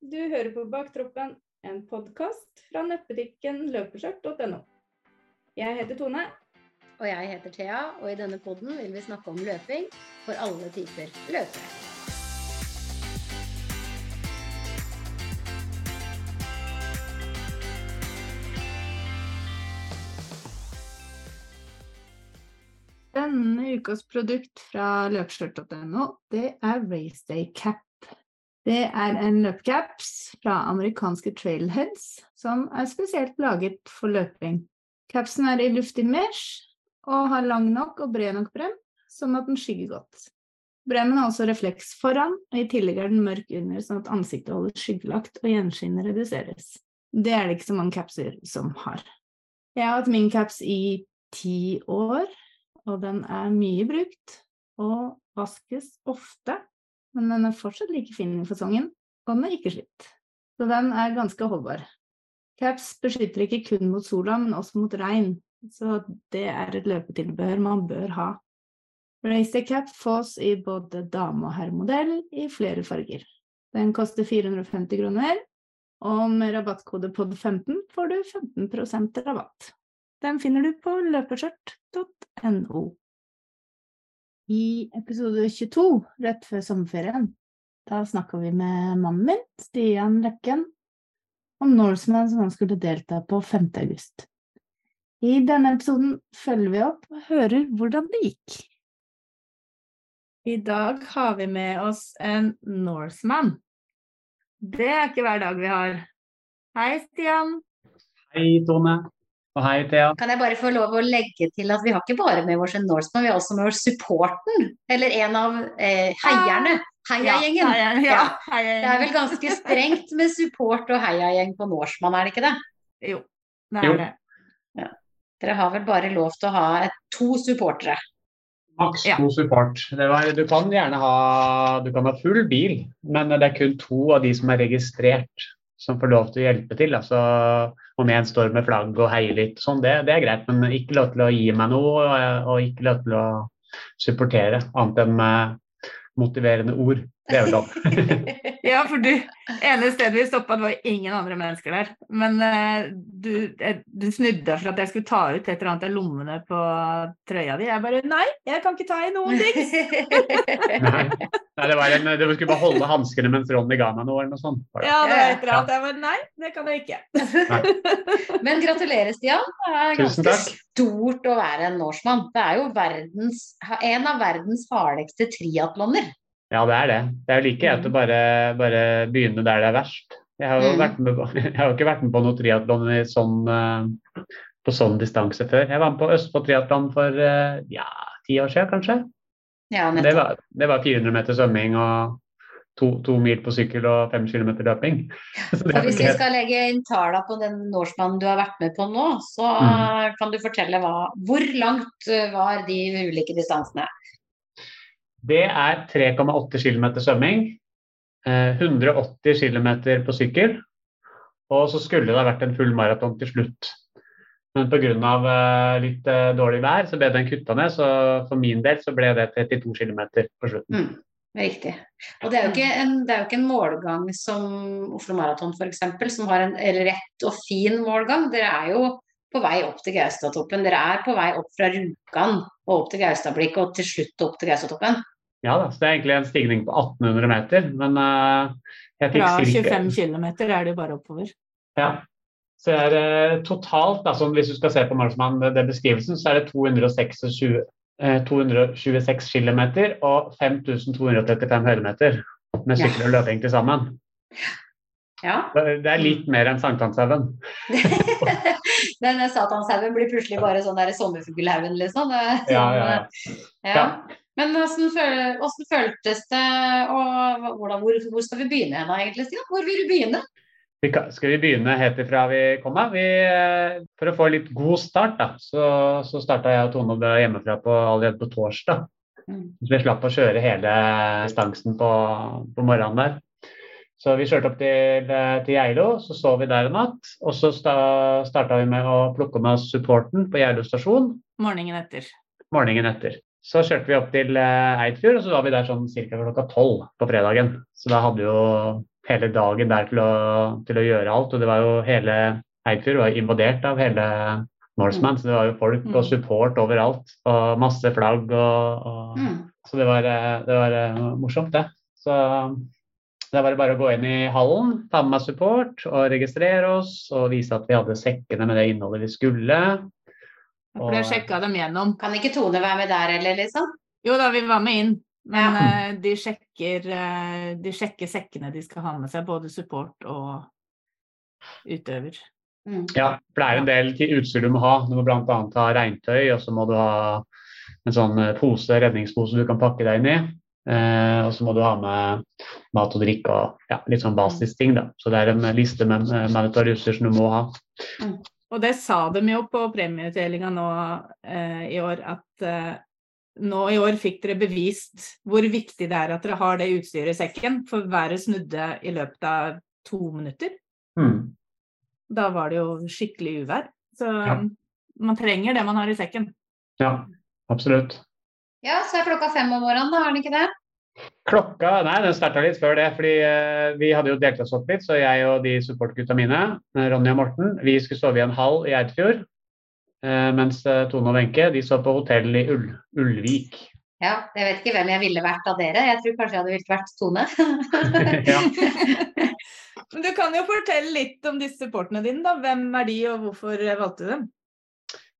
Du hører på Baktroppen, en podkast fra nettbutikken løpeskjørt.no. Jeg heter Tone. Og jeg heter Thea, og i denne podden vil vi snakke om løping for alle typer løpere. Denne ukas produkt fra løpeskjørt.no, det er Raceday Cap. Det er en løpecaps fra amerikanske Trailheads som er spesielt laget for løping. Capsen er i luftig mesh og har lang nok og bred nok brem, sånn at den skygger godt. Bremmen har også refleks foran, og i tillegg er den mørk under, sånn at ansiktet holder skyggelagt og gjenskinnet reduseres. Det er det ikke så mange capser som har. Jeg har hatt min caps i ti år, og den er mye brukt og vaskes ofte, men den er fortsatt like fin i fasongen, og den er ikke slitt. Så den er ganske holdbar. Caps beskytter ikke kun mot sola, men også mot regn, så det er et løpetilbehør man bør ha. Racer Cap fås i både dame- og herremodell i flere farger. Den koster 450 kroner, og med rabattkode POD15 får du 15% rabatt. Den finner du på løpeskjørt.no. I episode 22, rett før sommerferien, da snakka vi med mannen min, Stian Løkken, om Norseman som han skulle delta på 5. august. I denne episoden følger vi opp og hører hvordan det gikk. I dag har vi med oss en Norseman. Det er ikke hver dag vi har. Hei, Stian. Hei, Tone. Og hei, Thea. Kan jeg bare få lov å legge til at vi har ikke bare med vår Norseman, vi har også med vår supporten. Eller en av eh, heierne. Heiagjengen. Ja, heia, ja, ja. Det er vel ganske strengt med support og heiagjeng på Norseman, er det ikke det? Jo, det er det. Ja. Dere har vel bare lov til å ha et, to supportere. Maks Ja. to support. Det var, du kan gjerne ha, du kan ha full bil, men det er kun to av de som er registrert som får lov til å hjelpe til. Altså, om en står med flagg og heier litt, sånn, det, det er greit, men ikke lov til å gi meg noe og, og ikke lov til å supportere, annet enn med motiverende ord. Det er jo lov. Ja, for du, ene stedet vi stoppa, det var ingen andre mennesker der. Men uh, du, eh, du snudde deg for at jeg skulle ta ut et eller annet av lommene på trøya di. Jeg bare nei, jeg kan ikke ta i noen ting. Nei, Nei, det var en, du skulle bare holde hanskene mens Ronny ga meg noe, eller noe sånt. Ja, det var et eller annet. Jeg bare nei, det kan jeg ikke. Men gratulerer, Stian. Det er Tusen ganske takk. stort å være en norskmann. Det er jo verdens, en av verdens hardeste triatloner. Ja, det er det. Det er jo like greit å bare, bare begynne der det er verst. Jeg har jo, Mm. på, jeg har jo ikke vært med på noe triatlon sånn, eh, på sånn distanse før. Jeg var med på Østfold triatlon for eh, ja, ti år siden, kanskje. Ja, Det var, det var 400 meter svømming og to, to mil på sykkel og fem kilometer løping. Hvis vi skal legge inn tallene på den Norseman du har vært med på nå, så Mm. kan du fortelle hva, hvor langt eh, var de ulike distansene? Det er 3,8 km svømming, eh, 180 km på sykkel, og så skulle det ha vært en full maraton til slutt. Men pga. Uh, litt eh, dårlig vær så ble den kutta ned, så for min del så ble det 32 km på slutten. Mm, riktig. Og det er, en, det er jo ikke en målgang som Oslo Maraton f.eks., som har en rett og fin målgang. Dere er jo på vei opp til Gaustatoppen. Dere er på vei opp fra Rjukan og opp til Gaustablikket og til slutt opp til Gaustatoppen. Ja da, så det er egentlig en stigning på 1800 meter, men uh, jeg fikk Fra 25 km er det jo bare oppover. Ja. Så er det totalt, altså, hvis du skal se på Marsmann, det, det beskrivelsen, så er det 226, eh, 226 km og 5235 høydemeter med sykkel og løping til sammen. Ja. Det er litt mer enn Sankthanshaugen. Den satanshaugen blir plutselig bare sånn der sommerfuglhaugen, liksom. Sånn, ja, ja. ja. Ja. Men føl føltes det, og hvordan, hvor, hvor skal vi begynne hen, egentlig, Stian? Hvor vil du begynne? Vi kan, skal vi begynne helt ifra vi kom av? Vi, eh, for å få litt god start, da, så, så starta jeg og Tone opp hjemmefra på, allerede på torsdag. Mm. Så vi slapp å kjøre hele distansen på, på morgenen der. Så vi kjørte opp til, eh, til Geilo, så sov vi der en natt. Og så sta, starta vi med å plukke med oss supporten på Geilo stasjon Morgenen etter. morgenen etter. Så kjørte vi opp til eh, Eidfjord, og så var vi der sånn ca. klokka tolv på fredagen. Så da hadde vi jo hele dagen der til å, til å gjøre alt. Og det var jo hele Eidfjord var invadert av hele Norseman, så det var jo folk og Mm. support overalt. Og masse flagg og, og Mm. Så det var, eh, det var morsomt, det. Så da var det bare å gå inn i hallen, ta med meg support og registrere oss og vise at vi hadde sekkene med det innholdet vi skulle. Og... jeg sjekka dem gjennom. Kan ikke Tone være med der heller, liksom? Jo da, vi var med inn. Men Ja. uh, de, sjekker, uh, de sjekker sekkene de skal ha med seg, både support og utøver. Mm. Ja, for det er en del til utstyr du må ha. Du må bl.a. ha regntøy, og så må du ha en sånn eh, pose, redningspose du kan pakke deg inn i. Eh, og så må du ha med mat og drikke og ja, litt sånn basisting. da. Så det er en liste med mandatory utstyr som du må ha. Og det sa de jo på premieutdelinga nå eh, i år, at eh, nå i år fikk dere bevist hvor viktig det er at dere har det utstyret i sekken, for været snudde i løpet av to minutter. Mm. Da var det jo skikkelig uvær. Så Ja. man trenger det man har i sekken. Ja, absolutt. Ja, så er klokka fem om morgenen, da, er den ikke det? Klokka Nei, den starta litt før det. fordi eh, vi hadde jo delt oss opp litt. Så jeg og de supportgutta mine, eh, Ronny og Morten, vi skulle sove i en hall i Eidfjord. Eh, mens Tone og Wenche de sov på hotell i Ull Ullvik. Ja, jeg vet ikke hvem jeg ville vært av dere. Jeg tror kanskje jeg hadde villet vært Tone. ja. Men du kan jo fortelle litt om disse supportene dine, da. Hvem er de, og hvorfor valgte du dem?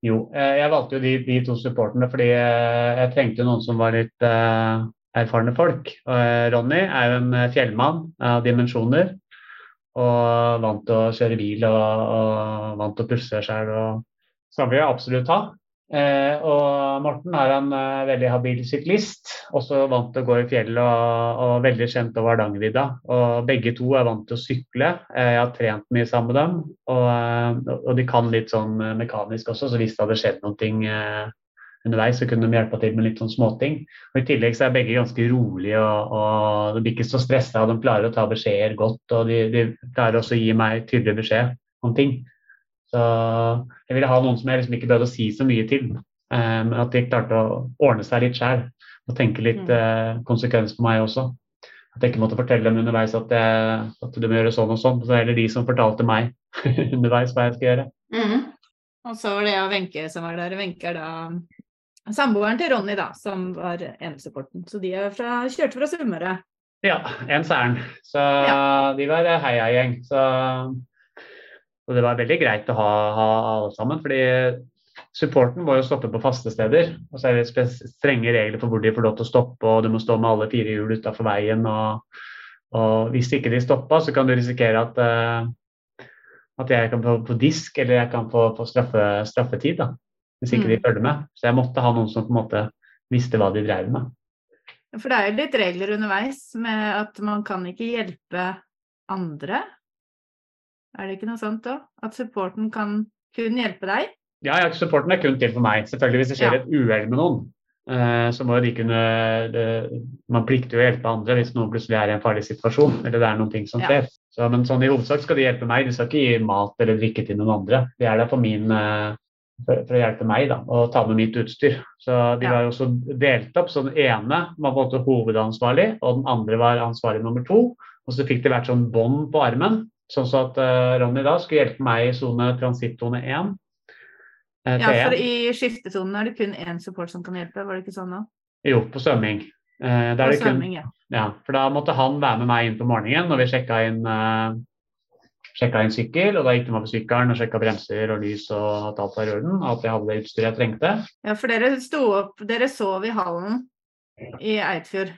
Jo, eh, jeg valgte jo de, de to supporterne fordi eh, jeg trengte noen som var litt uh, erfarne folk. Og, Ronny er jo en fjellmann av dimensjoner. Og vant til å kjøre bil og, og vant til å pusse sjøl. Så han vil jeg absolutt ha. Eh, og Morten er en eh, veldig habil syklist, også vant til å gå i fjellet og, og veldig kjent over Hardangervidda. Og begge to er vant til å sykle. Eh, jeg har trent mye sammen med dem. Og, eh, og de kan litt sånn eh, mekanisk også, så hvis det hadde skjedd noe eh, underveis, så kunne de hjelpe til med litt sånn småting. Og I tillegg så er begge ganske rolige og, og de blir ikke så stressa. De klarer å ta beskjeder godt, og de, de klarer også å gi meg tydelig beskjed om ting. Så jeg ville ha noen som jeg liksom ikke behøvde å si så mye til. eh, Men at de klarte å ordne seg litt sjæl og tenke litt Mm. eh, konsekvens for meg også. At jeg ikke måtte fortelle dem underveis at, jeg, at du må gjøre sånn og sånn. Så er det de som fortalte meg underveis hva jeg skal gjøre. Mm. Og så var det jeg og Wenche som var der. Wenche er da samboeren til Ronny, da, som var enesupporten. Så de fra, kjørte fra Sunnmøre. Ja, en særen. Så Ja. de var heiagjeng. Så og det var veldig greit å ha, ha alle sammen. fordi supporten må jo stoppe på faste steder. Og så er det strenge regler for hvor de får lov til å stoppe, og du må stå med alle fire hjul utafor veien. Og, og hvis ikke de stoppa, så kan du risikere at, uh, at jeg kan få på disk, eller jeg kan få, få straffe, straffetid. da, Hvis ikke de Mm. følger med. Så jeg måtte ha noen som på en måte visste hva de drev med. For det er jo litt regler underveis med at man kan ikke hjelpe andre. Er det ikke noe sånt òg? At supporten kan kun hjelpe deg? Ja, ja, supporten er kun til for meg. Selvfølgelig Hvis det skjer Ja. et uhell med noen, eh, så må de kunne det, Man plikter jo å hjelpe andre hvis noen plutselig er i en farlig situasjon. eller det er noen ting som Ja. skjer. Så, men sånn i hovedsak skal de hjelpe meg. De skal ikke gi mat eller drikke til noen andre. De er der for, min, eh, for, for å hjelpe meg da, og ta med mitt utstyr. Så de Ja. var jo også delt opp. Så den ene var på en måte hovedansvarlig, og den andre var ansvarlig nummer to. Og så fikk de hvert sånn bånd på armen. Sånn så at eh, Ronny da skulle hjelpe meg i sone transittone 1. eh, Ja, for i skiftetonen er det kun én support som kan hjelpe, var det ikke sånn nå? Jo, på svømming. Eh, På svømming, kun, ja. ja, for da måtte han være med meg inn på morgenen når vi sjekka inn, eh, sjekka inn sykkel. Og da gikk de over sykkelen og sjekka bremser og lys og at alt var i orden. At jeg hadde det utstyret jeg trengte. Ja, for dere sto opp, dere sov i hallen i Eidfjord.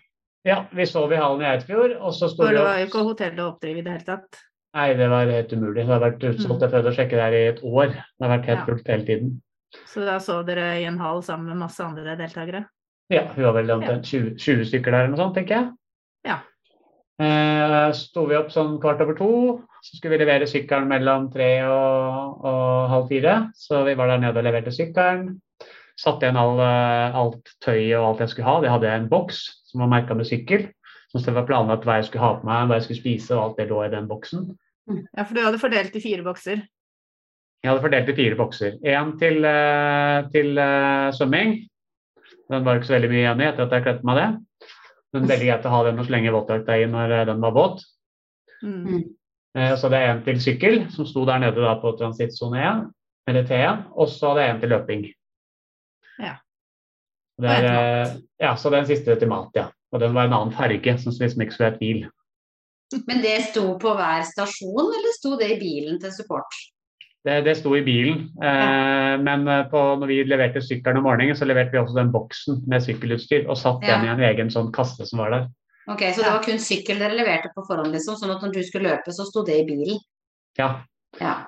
Ja, vi sov i hallen i Eidfjord, og så sto For det var jo ikke hotell å oppdrive i det hele tatt. Nei, det var helt umulig. Det har vært utsolgt. Mm. Jeg prøvde å sjekke der i et år. Det har vært helt Ja. fullt hele tiden. Så da sov dere i en hall sammen med masse andre deltakere. Ja, vi var vel omtrent 20, 20 stykker der eller noe sånt, tenker jeg. Ja. Eh, sto vi opp sånn kvart over to, så skulle vi levere sykkelen mellom tre og, og halv fire. Så vi var der nede og leverte sykkelen. Satte igjen all, eh, alt tøyet og alt jeg skulle ha. Det hadde jeg en boks som var merka med sykkel. Så det var planlagt hva jeg skulle ha på meg, hva jeg skulle spise, og alt det lå i den boksen. Ja, for du hadde fordelt i fire bokser. Jeg hadde fordelt i fire bokser. Én til, eh, til uh, svømming. Den var ikke så veldig mye igjen i etter at jeg kledde meg det. Men veldig greit å ha den og slenge våtdrakta i når eh, den var våt. Mm. Mm. Eh, Så det er en til sykkel, som sto der nede da på transittsone 1, eller T1, og så er det en til løping. Ja. Det er, eh, ja, så den siste til mat, ja. Og den var en annen farge, som liksom ikke skulle være bil. Men det sto på hver stasjon, eller sto det i bilen til support? Det, det sto i bilen, eh, men eh, på, når vi leverte sykkelen om morgenen, så leverte vi også den boksen med sykkelutstyr, og satt Ja. den i en egen sånn kasse som var der. Ok, Så det var kun sykkel dere leverte på forhånd, liksom, sånn at når du skulle løpe, så sto det i bilen? Ja, Ja.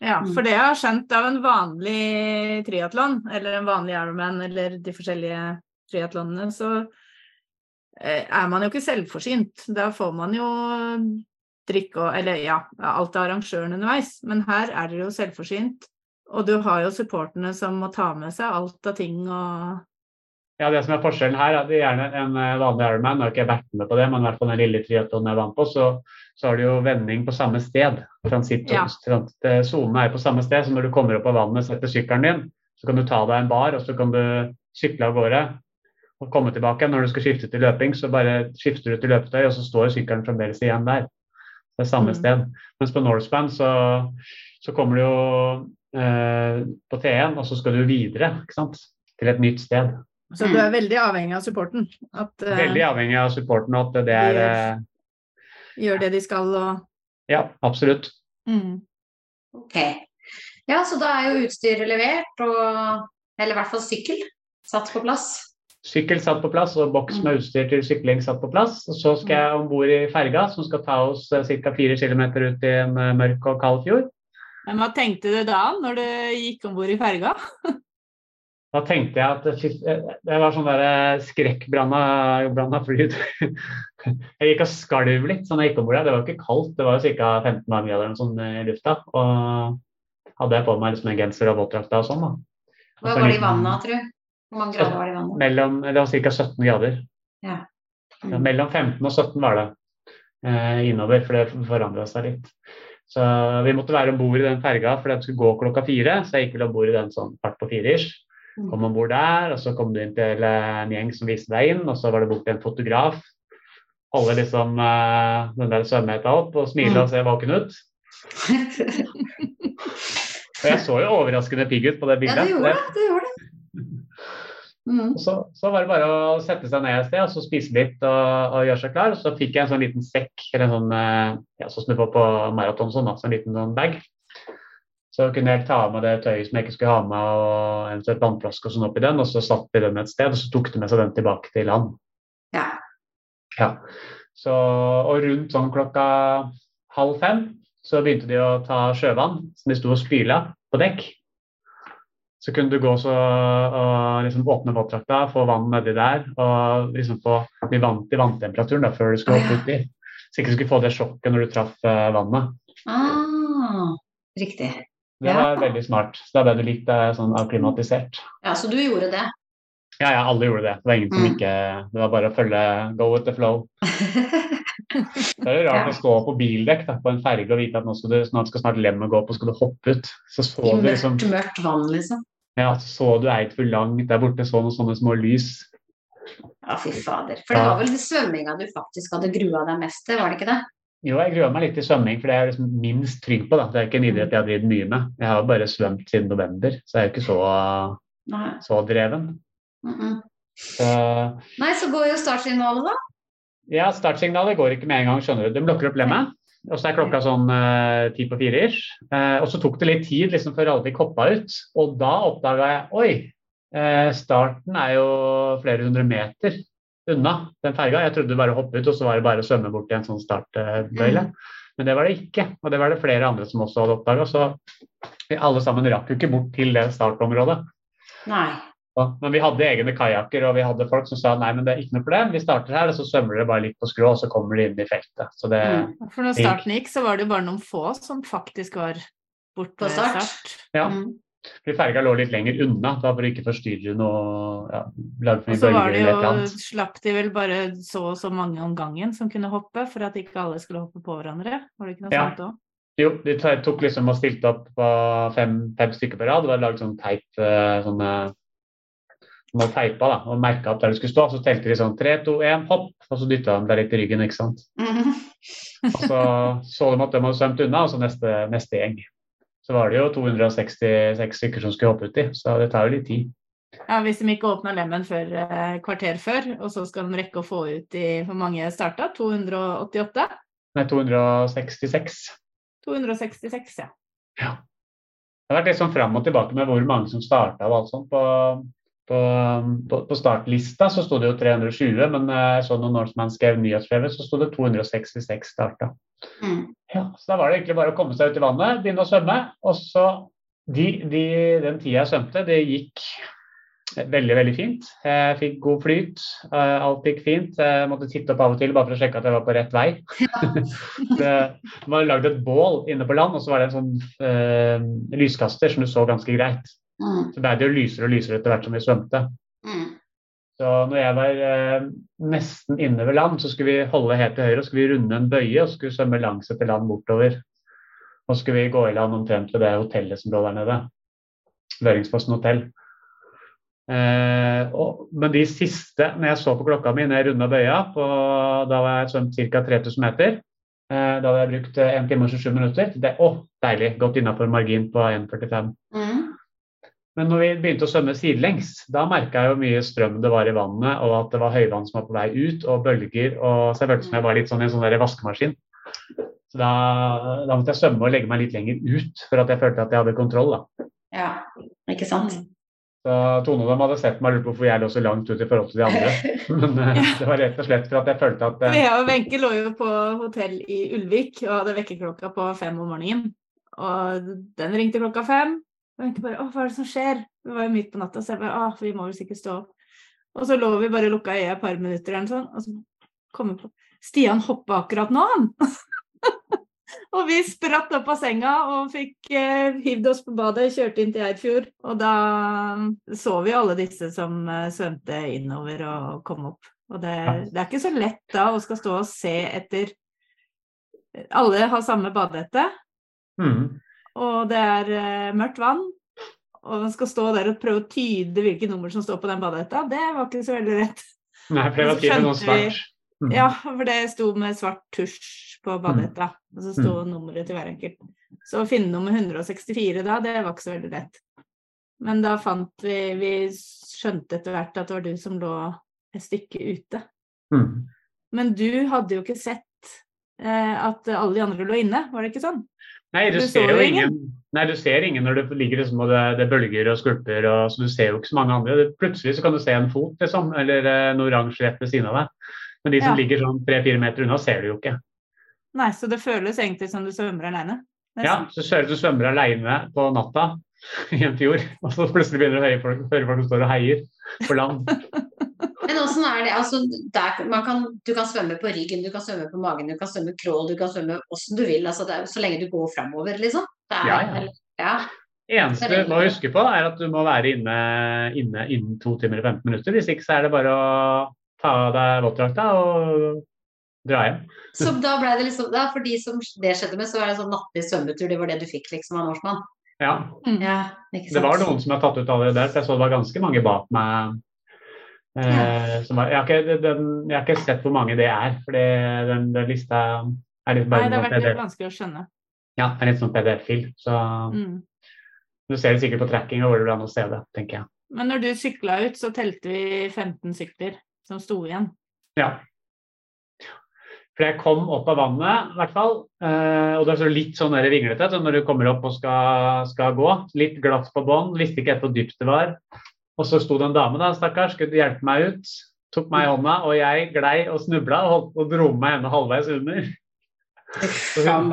Ja, Mm. for det jeg har skjønt av en vanlig triatlon, eller en vanlig Ironman, eller de forskjellige triatlonene, så er man jo ikke selvforsynt. Da får man jo drikke og Eller ja, alt av arrangøren underveis. Men her er dere jo selvforsynt. Og du har jo supporterne som må ta med seg alt av ting og Ja, det som er forskjellen her, er at er gjerne en eh, vanlig Ironman, nå har ikke vært med på det, men i hvert fall den lille triatlonen jeg med på, så, så har du jo vending på samme sted. Transitt, Ja. eh, er på samme sted, så når du kommer opp av vannet og setter sykkelen din, så kan du ta deg en bar, og så kan du sykle av gårde og komme tilbake. Når du skal skifte til løping, så bare skifter du til løpetøy, og så står sykkelen fremdeles igjen der. Det er samme Mm. sted. Mens på Norseman så, så kommer du jo eh, på T1, og så skal du videre, ikke sant? Til et nytt sted. Så du er veldig avhengig av supporten. At uh, Veldig avhengig av supporten og at det er de eh, gjør det de skal og Ja, absolutt. mm. Ok. Ja, så da er jo utstyret levert, og Eller i hvert fall sykkel satt på plass. Sykkel satt på plass og boks med utstyr til sykling satt på plass. Og så skal jeg om bord i ferga som skal ta oss ca. 4 km ut i en eh, mørk og kald fjord. Men hva tenkte du da, når du gikk om bord i ferga? Da tenkte jeg at eh, det var sånn der eh, skrekkblanda fryd. Jeg gikk og skalv litt sånn jeg gikk om bord. Det var jo ikke kaldt, det var jo ca. 15 varmegrader eller noe i lufta. Og hadde jeg på meg liksom en genser og våtdrakta og sånn, da. Hva var det i vannet, tror du? Hvor mange grader var det i vannet? Mellom, det var ca. 17 grader. Ja. Ja, mellom 15 og 17 var det eh, innover, for det forandra seg litt. Så vi måtte være om bord i den ferga, for den skulle gå klokka fire. Så jeg gikk vel om bord i den sånn kvart på fire-ish. Mm. Kom om bord der, og så kom du inn til en gjeng som viste deg inn, og så var det bort til en fotograf. Holde liksom eh, den der svømmehetta opp og smile Mm. og se våken ut. Og jeg så jo overraskende pigg ut på det bildet. Ja, det gjorde det. det, gjorde det. Mm. Og så, så var det bare å sette seg ned et sted og så spise litt og, og gjøre seg klar. Og så fikk jeg en sånn liten sekk, eller en sånn, eh, ja, sånn som du får på maraton, sånn, altså en liten sånn bag. Så kunne jeg ta med det tøyet som jeg ikke skulle ha med, og eventuelt vannflaske og sånn oppi den, og så satte vi den et sted, og så tok de med seg den tilbake til land. Ja. Ja. Så, og rundt sånn klokka halv fem så begynte de å ta sjøvann, som de sto og spyla på dekk. Så kunne du gå så, og liksom åpne våtdrakta, få vann nedi der og liksom få bli vant til vanntemperaturen da, før du skulle hoppe uti. Så ikke du skulle få det sjokket når du traff eh, vannet. Ah, riktig. Det Ja. var veldig smart. Så da ble du litt eh, sånn akklimatisert. Ja, så du gjorde det. Ja, ja, alle gjorde det. Det var ingen som Mm. ikke Det var bare å følge go with the flow. Det er jo rart å stå på bildekk da, på en ferge og vite at nå skal, du, snart skal snart lemmet gå opp, og skal du hoppe ut. Så så I mørkt, liksom mørkt, vann, liksom. Ja, så du Eidsvoll langt der borte, så noen sånne små lys. Ja, fy fader. For det var vel svømminga du faktisk hadde grua deg mest til, var det ikke det? Jo, jeg gruer meg litt til svømming, for det er jeg liksom minst trygg på. da. Det er ikke en idrett jeg har drevet mye med. Jeg har bare svømt siden november, så jeg er jo ikke så, så dreven. Mm -mm. Så, Nei, så går jo startsignalet, da. Ja, startsignalet går ikke med en gang, skjønner du. De lukker opp lemmet. Og så er klokka sånn eh, ti på fire ish. Eh, og så tok det litt tid liksom, før alle fikk hoppa ut. Og da oppdaga jeg oi, eh, starten er jo flere hundre meter unna den ferga. Jeg trodde bare å hoppe ut, og så var det bare å svømme bort til en sånn startbøyle. Men det var det ikke. Og det var det flere andre som også hadde oppdaga. Så vi alle sammen rakk jo ikke bort til det startområdet. Nei. Men vi hadde egne kajakker, og vi hadde folk som sa nei, men det er ikke noe problem. Vi starter her, og så svømmer dere bare litt på skrå, og så kommer dere inn i feltet. Så det, Mm. For når starten gikk, så var det jo bare noen få som faktisk var bort På start. start. ja. Mm. Fordi ferga lå litt lenger unna, da for å ikke forstyrre noe ja, for Og så var det jo, slapp de vel bare så og så mange om gangen som kunne hoppe, for at ikke alle skulle hoppe på hverandre. Var det ikke noe Ja. sånt òg? Jo, de tok liksom og stilte opp på fem, fem stykker på rad. Det var laget sånn teip, eh, sånne hadde teipa da, og merka opp der det skulle stå. Så telte de sånn 3, 2, 1, hopp, og så dytta de deg litt i ryggen, ikke sant. Mhm. Og så så de at de hadde svømt unna, og så neste, neste gjeng. Så var det jo 266 stykker som skulle hoppe uti, så det tar jo litt tid. Ja, Hvis de ikke åpna lemmen før eh, kvarter før, og så skal de rekke å få ut i Hvor mange starta? 288? Nei, 266. 266, ja. Det har vært litt sånn fram og tilbake med hvor mange som starta og alt sånt. På, på, på, på startlista så sto det jo 320, men jeg så når Norseman skrev nyhetsbrevet, så sto det 266 starta. Mm. Ja, så da var det egentlig bare å komme seg ut i vannet, begynne å svømme. Og så de, de, Den tida jeg svømte, det gikk veldig, veldig fint. Jeg fikk god flyt. eh, Alt gikk fint. Jeg måtte titte opp av og til bare for å sjekke at jeg var på rett vei. det var lagd et bål inne på land, og så var det en sånn øh, lyskaster som du så ganske greit. Mm. Så ble det jo lysere og lysere etter hvert som vi svømte. Mm. Så når jeg var eh, nesten inne ved land, så skulle vi holde helt til høyre og skulle vi runde en bøye og skulle svømme langs etter land bortover. Og så skulle vi gå i land omtrent ved det hotellet som lå der nede. Løringsfossen hotell. Eh, og, men de siste, når jeg så på klokka mi når jeg runda bøya, på, da var jeg svømt ca. 3000 meter, eh, da hadde jeg brukt eh, 1 time og 27 minutter. Det, å, deilig. Godt innafor margin på 1,45. Mm. Men når vi begynte å svømme sidelengs, da merka jeg jo mye strøm det var i vannet, og at det var høyvann som var på vei ut, og bølger. Og så jeg følte som jeg var litt sånn i en sånn der vaskemaskin. Så da, da måtte jeg svømme og legge meg litt lenger ut for at jeg følte at jeg hadde kontroll. da. Ja, ikke sant? Så Tone og dem hadde sett meg og lurt på hvorfor jeg lå så langt ut i forhold til de andre. Men ja. det var rett og slett for at jeg følte at eh, Jeg og Wenche lå jo på hotell i Ulvik og hadde vekkerklokka på fem om morgenen. Og den ringte klokka fem. Og tenkte bare 'Å, hva er det som skjer?' Det var jo midt på natta, så jeg bare 'Å, vi må vel sikkert stå opp'. Og så lå vi bare lukka øya et par minutter eller noe sånt, og så kom vi på Stian hoppa akkurat nå, han! og vi spratt opp av senga og fikk eh, hivd oss på badet, kjørte inn til Eidfjord. Og da så vi alle disse som eh, svømte innover og kom opp. Og det, det er ikke så lett da å skal stå og se etter Alle har samme badehette, mm, og det er eh, mørkt vann. Og man skal stå der og prøve å tyde hvilke nummer som står på den badehetta. Det var ikke så veldig lett. Nei, for det var til med noe svart. Mm. Ja, for det sto med svart tusj på badehetta, og så sto nummeret til hver enkelt. Så å finne nummer 164 da, det var ikke så veldig lett. Men da fant vi Vi skjønte etter hvert at det var du som lå et stykke ute. Mm. Men du hadde jo ikke sett eh, at alle de andre lå inne, var det ikke sånn? Nei, du, Du ser jo ingen. ingen. Nei, du ser ingen når det ligger liksom, og det, det bølger og skvulper, og så du ser jo ikke så mange andre. Plutselig så kan du se en fot, liksom, eller en oransje rett ved siden av deg. Men de som Ja. ligger sånn tre-fire meter unna, ser du jo ikke. Nei, så det føles egentlig som du svømmer alene. Ja, så ser du at du svømmer alene på natta i en fjord, og så plutselig begynner du å høre folk, høre folk som står og heier på land. Er det? Altså, der, man kan, du kan svømme på ryggen, du kan svømme på magen, du kan svømme crawl, du kan svømme åssen du vil. Altså, er, så lenge du går framover, liksom. Det er, Ja, ja. ja. eneste du må huske på, er at du må være inne, inne innen to timer og 15 minutter. Hvis ikke så er det bare å ta av deg våtdrakta og dra hjem. Så da ble det liksom da, For de som det skjedde med, så var det en sånn nattlig svømmetur. Det var det du fikk liksom av Norsemann. Ja, Ja, sant. Det var noen som har tatt ut allerede der, for jeg så det var ganske mange bak meg. Eh, som jeg, har ikke, den, jeg har ikke sett hvor mange det er, for den, den lista er litt Nei, det har sånn vært litt vanskelig å skjønne. Ja, det er litt sånn PDF-fil. Så Mm. du ser det sikkert på tracking og hvor det går an å se det, tenker jeg. Men når du sykla ut, så telte vi 15 sykler som sto igjen. Ja. For jeg kom opp av vannet, i hvert fall. Eh, og det er så litt sånn vinglete så når du kommer opp og skal, skal gå. Litt glatt på bånn, visste ikke helt hvor dypt det var. Og så sto det en dame, da, stakkars, skulle hjelpe meg ut. Tok meg i hånda, og jeg glei og snubla og, holdt, og dro meg henne halvveis under. Så hun,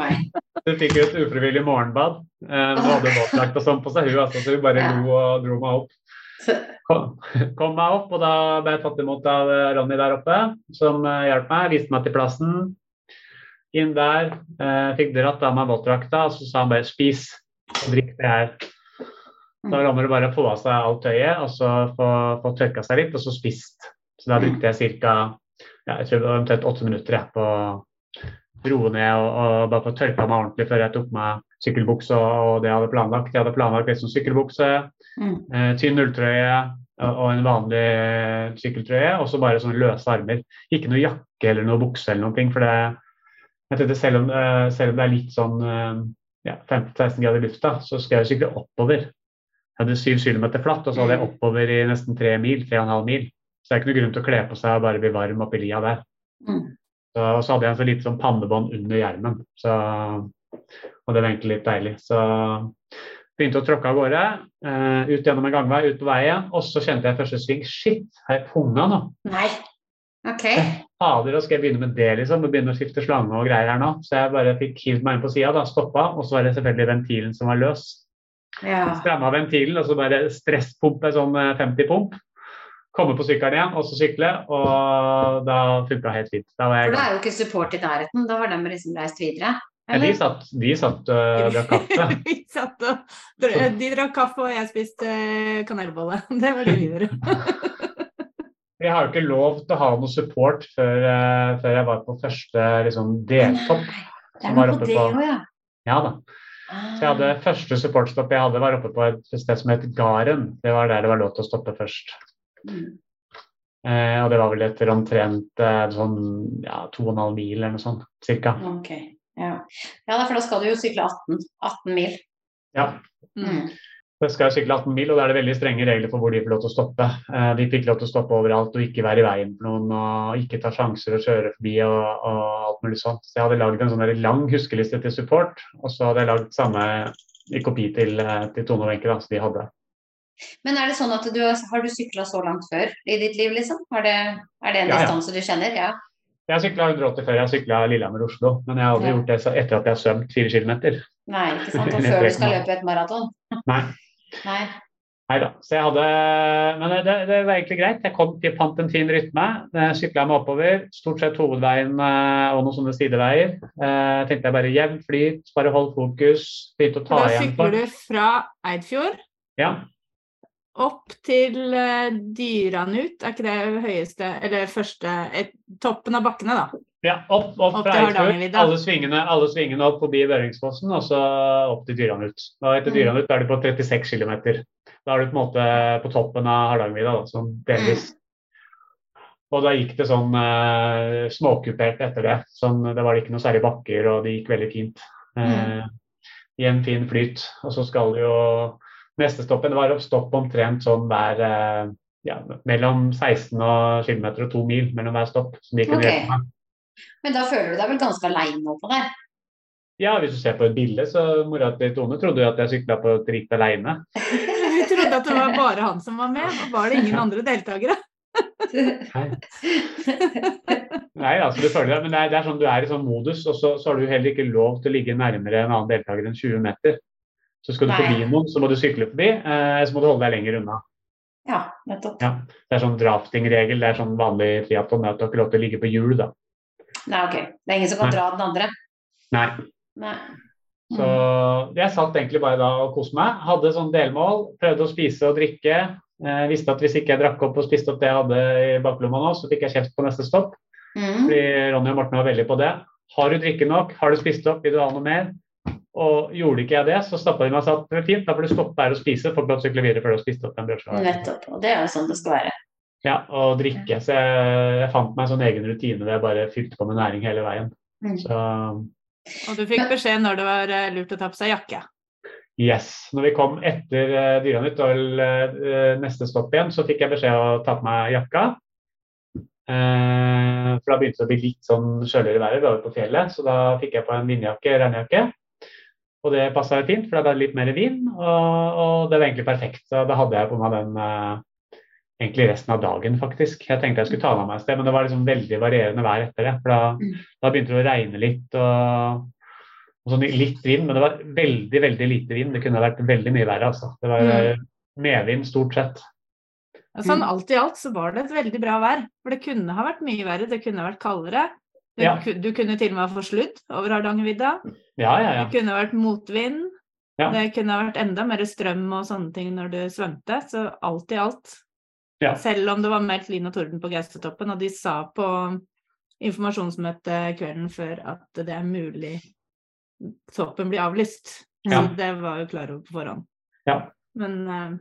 hun fikk jo et ufrivillig morgenbad. Eh, hun hadde våtdrakt og sånn på seg, hun altså, så hun bare lo og dro meg opp kom, kom meg opp, og da ble jeg tatt imot av eh, Ronny der oppe, som uh, hjalp meg, viste meg til plassen. Inn der, eh, fikk dratt av meg våtdrakta, og så sa han bare 'spis og drikk det her'. Da rammer det bare få av seg alt tøyet, og så få, få tørka seg litt, og så spist. Så da brukte jeg ca. Ja, jeg tror omtrent åtte minutter jeg, på å roe ned og, og bare få tørka meg ordentlig før jeg tok meg sykkelbukse og, det jeg hadde planlagt. Jeg hadde planlagt sånn sykkelbukse, Mm. Eh, tynn ulltrøye, og en vanlig sykkeltrøye, og så bare sånne løse armer. Ikke noe jakke eller noe bukse eller noen ting. For det, jeg tenkte selv om, eh, selv om det er litt sånn eh, ja, 15-16 grader i lufta, så skal jeg jo sykle oppover. Jeg hadde 7 kilometer flatt, og så hadde jeg oppover i nesten 3 mil, 3,5 mil. Så det er ikke noe grunn til å kle på seg og bare bli varm oppi lia der. Mm. Så, og så hadde jeg en så lite sånn pannebånd under hjelmen. Så, og det var egentlig litt deilig. Så begynte å tråkke av gårde. uh, ut gjennom en gangvei, ut på veien. Og så kjente jeg første sving. Shit, har jeg punga nå? Nei. OK. Fader, skal jeg begynne med det, liksom? Og begynne å skifte slange og greier her nå? Så jeg bare fikk hivd meg inn på sida, stoppa. Og så var det selvfølgelig ventilen som var løs. Ja. Stramma ventilen, og så bare stresspumpe sånn eh, 50 pump. Komme på sykkelen igjen, og så sykle. Og da funka helt fint. Da var For det er jo ikke support i nærheten. Da har de liksom reist videre. Ja, de satt, de satt og drakk kaffe. Satt og De drakk kaffe, og jeg spiste eh, kanelbolle. Det var det vi gjorde. Jeg har jo ikke lov til å ha noe support før, uh, før jeg var på første liksom, deltopp. Det som var noe på det ja. Ja da. Så jeg hadde første supportstopp jeg hadde, var oppe på et sted som het Garen. Det var der det var lov til å stoppe først. Mm. Eh, og det var vel etter omtrent eh, sånn ja, 2,5 mil eller noe sånt, cirka. Ok. Ja. ja, for da skal du jo sykle 18, 18 mil. Ja. Mm. Jeg skal sykle 18 mil, og da er det veldig strenge regler for hvor de får lov til å stoppe. Eh, de fikk lov til å stoppe overalt og ikke være i veien for noen og ikke ta sjanser og kjøre forbi og, og alt mulig sånt. Så jeg hadde lagd en sånn lang huskeliste til support, og så hadde jeg lagd samme i kopi til, eh, til Tone og Wenche, så som de hadde. Men er det sånn at du har, har du sykla så langt før i ditt liv, liksom? Har det, er det en Ja, ja. distanse du kjenner? Ja. Jeg har sykla 180 før jeg sykla Lillehammer-Oslo, men jeg har aldri Ja. gjort det etter at jeg har svømt fire kilometer. Nei, ikke sant. Og før du skal løpe et maraton? Nei. Nei. Nei da. Så jeg hadde Men det, det var egentlig greit. Jeg kom til fant en fin rytme. Sykla meg oppover. Stort sett hovedveien eh, og noen sånne sideveier. Jeg tenkte jeg bare jevn flyt, bare hold fokus. Begynte å ta Da igjen sykler du fra Eidfjord Ja. opp til eh, Dyranut. Er ikke det høyeste, eller første et, Toppen av bakkene, da. Ja opp, opp, Opp fra til. Hardangervidda. Alle svingene, alle svingene opp forbi Børingsfossen, og så opp til Dyranut. Og etter Mm. Dyranut er du på 36 km. Da er du på en måte på toppen av Hardangervidda, da, sånn delvis. Og da gikk det sånn eh, småkupert etter det. Sånn, det var ikke noe særlig bakker, og det gikk veldig fint. Eh, I en fin flyt. Og så skal jo Neste stoppen det var stopp omtrent sånn hver eh, ja, mellom 16 og km og 2 mil mellom hver stopp. Som de kunne okay. hjelpe meg. Men da føler du deg vel ganske aleine oppå der? Ja, hvis du ser på et bilde, så mora til Tone trodde jo at jeg sykla på et ritt aleine. Vi trodde at det var bare han som var med, og var det ingen andre deltakere? Nei, altså du føler det, men det er, det er sånn du er i sånn modus, og så, så har du heller ikke lov til å ligge nærmere en annen deltaker enn 20 meter. Så skal du Nei. forbi noen, så må du sykle forbi, eh, så må du holde deg lenger unna. Ja, nettopp. Ja. Det er sånn drafting-regel, det er sånn vanlig triatlon, at du har ikke lov til å ligge på hjul, da. Nei, ok. Det er ingen som kan Nei. dra den andre? Nei. Nei. Så jeg satt egentlig bare da og koste meg. Hadde sånn delmål, prøvde å spise og drikke. Eh, visste at hvis ikke jeg drakk opp og spiste opp det jeg hadde i baklomma nå, så fikk jeg kjeft på neste stopp. Mm. Fordi Ronny og Morten var veldig på det. Har du drikke nok? Har du spist opp? Vil du ha noe mer? Og gjorde ikke jeg det, så stappa de meg og sa at det var fint, da får du stoppe her og spise. Får ikke lov til å sykle videre før du har spist opp den brødskiva. Nettopp. Og det er jo sånn det skal være. Ja, og drikke. Så jeg, jeg fant meg en sånn egen rutine der jeg bare fylte på med næring hele veien. Mm. Så Og du fikk beskjed når det var eh, lurt å ta på seg jakke. yes. Når vi kom etter uh, Dyranytt og eh, neste stopp igjen, så fikk jeg beskjed å ta på meg jakka. Eh, for da begynte det å bli litt sånn kjøligere været. Vi var på fjellet, så da fikk jeg på en vindjakke, regnjakke. Og det passa fint, for det ble litt mer vind, og, og det var egentlig perfekt. Så da hadde jeg på meg den eh, egentlig resten av dagen, faktisk. Jeg tenkte jeg skulle ta den av meg et sted, men det var liksom veldig varierende vær etter det. For da, Mm. da begynte det å regne litt, og, og sånn litt vind, men det var veldig, veldig lite vind. Det kunne vært veldig mye verre, altså. Det var eh, medvind stort sett. Sånn Mm. alt i alt så var det et veldig bra vær. For det kunne ha vært mye verre, det kunne ha vært kaldere. Du, Ja. du kunne til og med ha fått sludd over Hardangervidda. Ja, ja, ja. Det kunne ha vært motvind. Ja. Det kunne ha vært enda mer strøm og sånne ting når du svømte. Så alt i alt. Ja. Selv om det var meldt lyn og torden på Gaustatoppen, og de sa på informasjonsmøtet kvelden før at det er mulig toppen blir avlyst. Ja. Så det var jo klar over på forhånd. Ja. Men uh,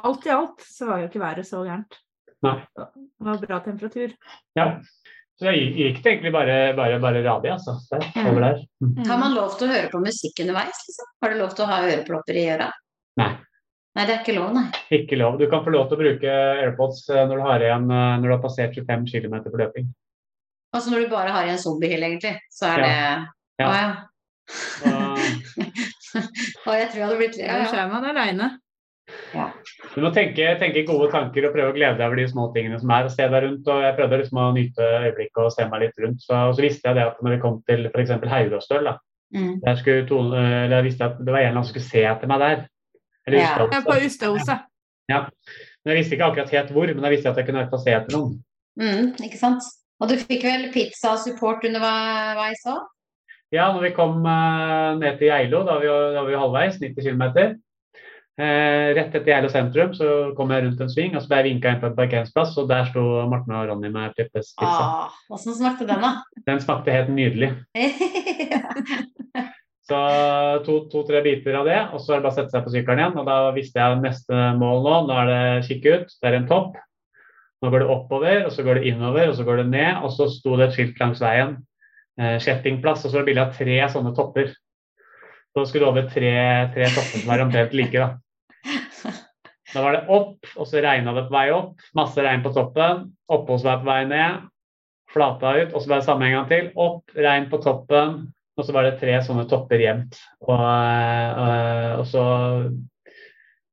alt i alt så var jo ikke været så gærent. Nei. Det var bra temperatur. Ja. Så jeg gikk- gikk det egentlig bare, bare, bare radig, altså. Der, over der. Mm. Har man lov til å høre på musikk underveis, liksom? Har du lov til å ha ørepropper i øra? Nei. Nei, det er ikke lov, nei. Ikke lov. Du kan få lov til å bruke AirPods eh, når du har igjen eh, når du har passert 25 km på løping. Altså når du bare har igjen en zombiehill, egentlig, så er Ja. det Ja. Å ja. Og Å, jeg tror jeg hadde blitt ja, ja. er man aleine. Du må tenke, tenke gode tanker og prøve å glede deg over de små tingene som er. og Se deg rundt. og Jeg prøvde liksom å nyte øyeblikket og se meg litt rundt. Så, og så visste jeg det at når vi kom til f.eks. Haugåstøl, da, Mm. der skulle tone, eller jeg visste at det var en eller annen som skulle se etter meg der. Eller Ja. Ustadhuset. Ja, på Men jeg visste ikke akkurat helt hvor, men jeg visste at jeg kunne se etter noen. Mm, ikke sant? Og du fikk vel pizza og support underveis òg? Ja, når vi kom uh, ned til Geilo, da var vi, da var vi halvveis, 90 km. Eh, rett etter Geilo sentrum så kom jeg rundt en sving, og så ble jeg vinka inn på en parkeringsplass, og der sto Morten og Ronny med Peppes pizza. Ah, Åssen smakte den, da? Den smakte helt nydelig. Så to-tre biter av det, og så er det bare å sette seg på sykkelen igjen. Og da visste jeg neste mål nå. Nå er det kikke ut, det er en topp. Nå går det oppover, og så går det innover, og så går det ned. Og så sto det et skilt langs veien. Eh, Skjettingplass, og så var det bilde av tre sånne topper. Så skulle det over tre, tre topper som var omtrent like, da. Da var det opp, og så regna det på vei opp. Masse regn på toppen. Oppholdsvei på vei ned. Flata ut, og så var det samme en gang til. Opp, regn på toppen. Og så var det tre sånne topper jevnt. Og, og, og så,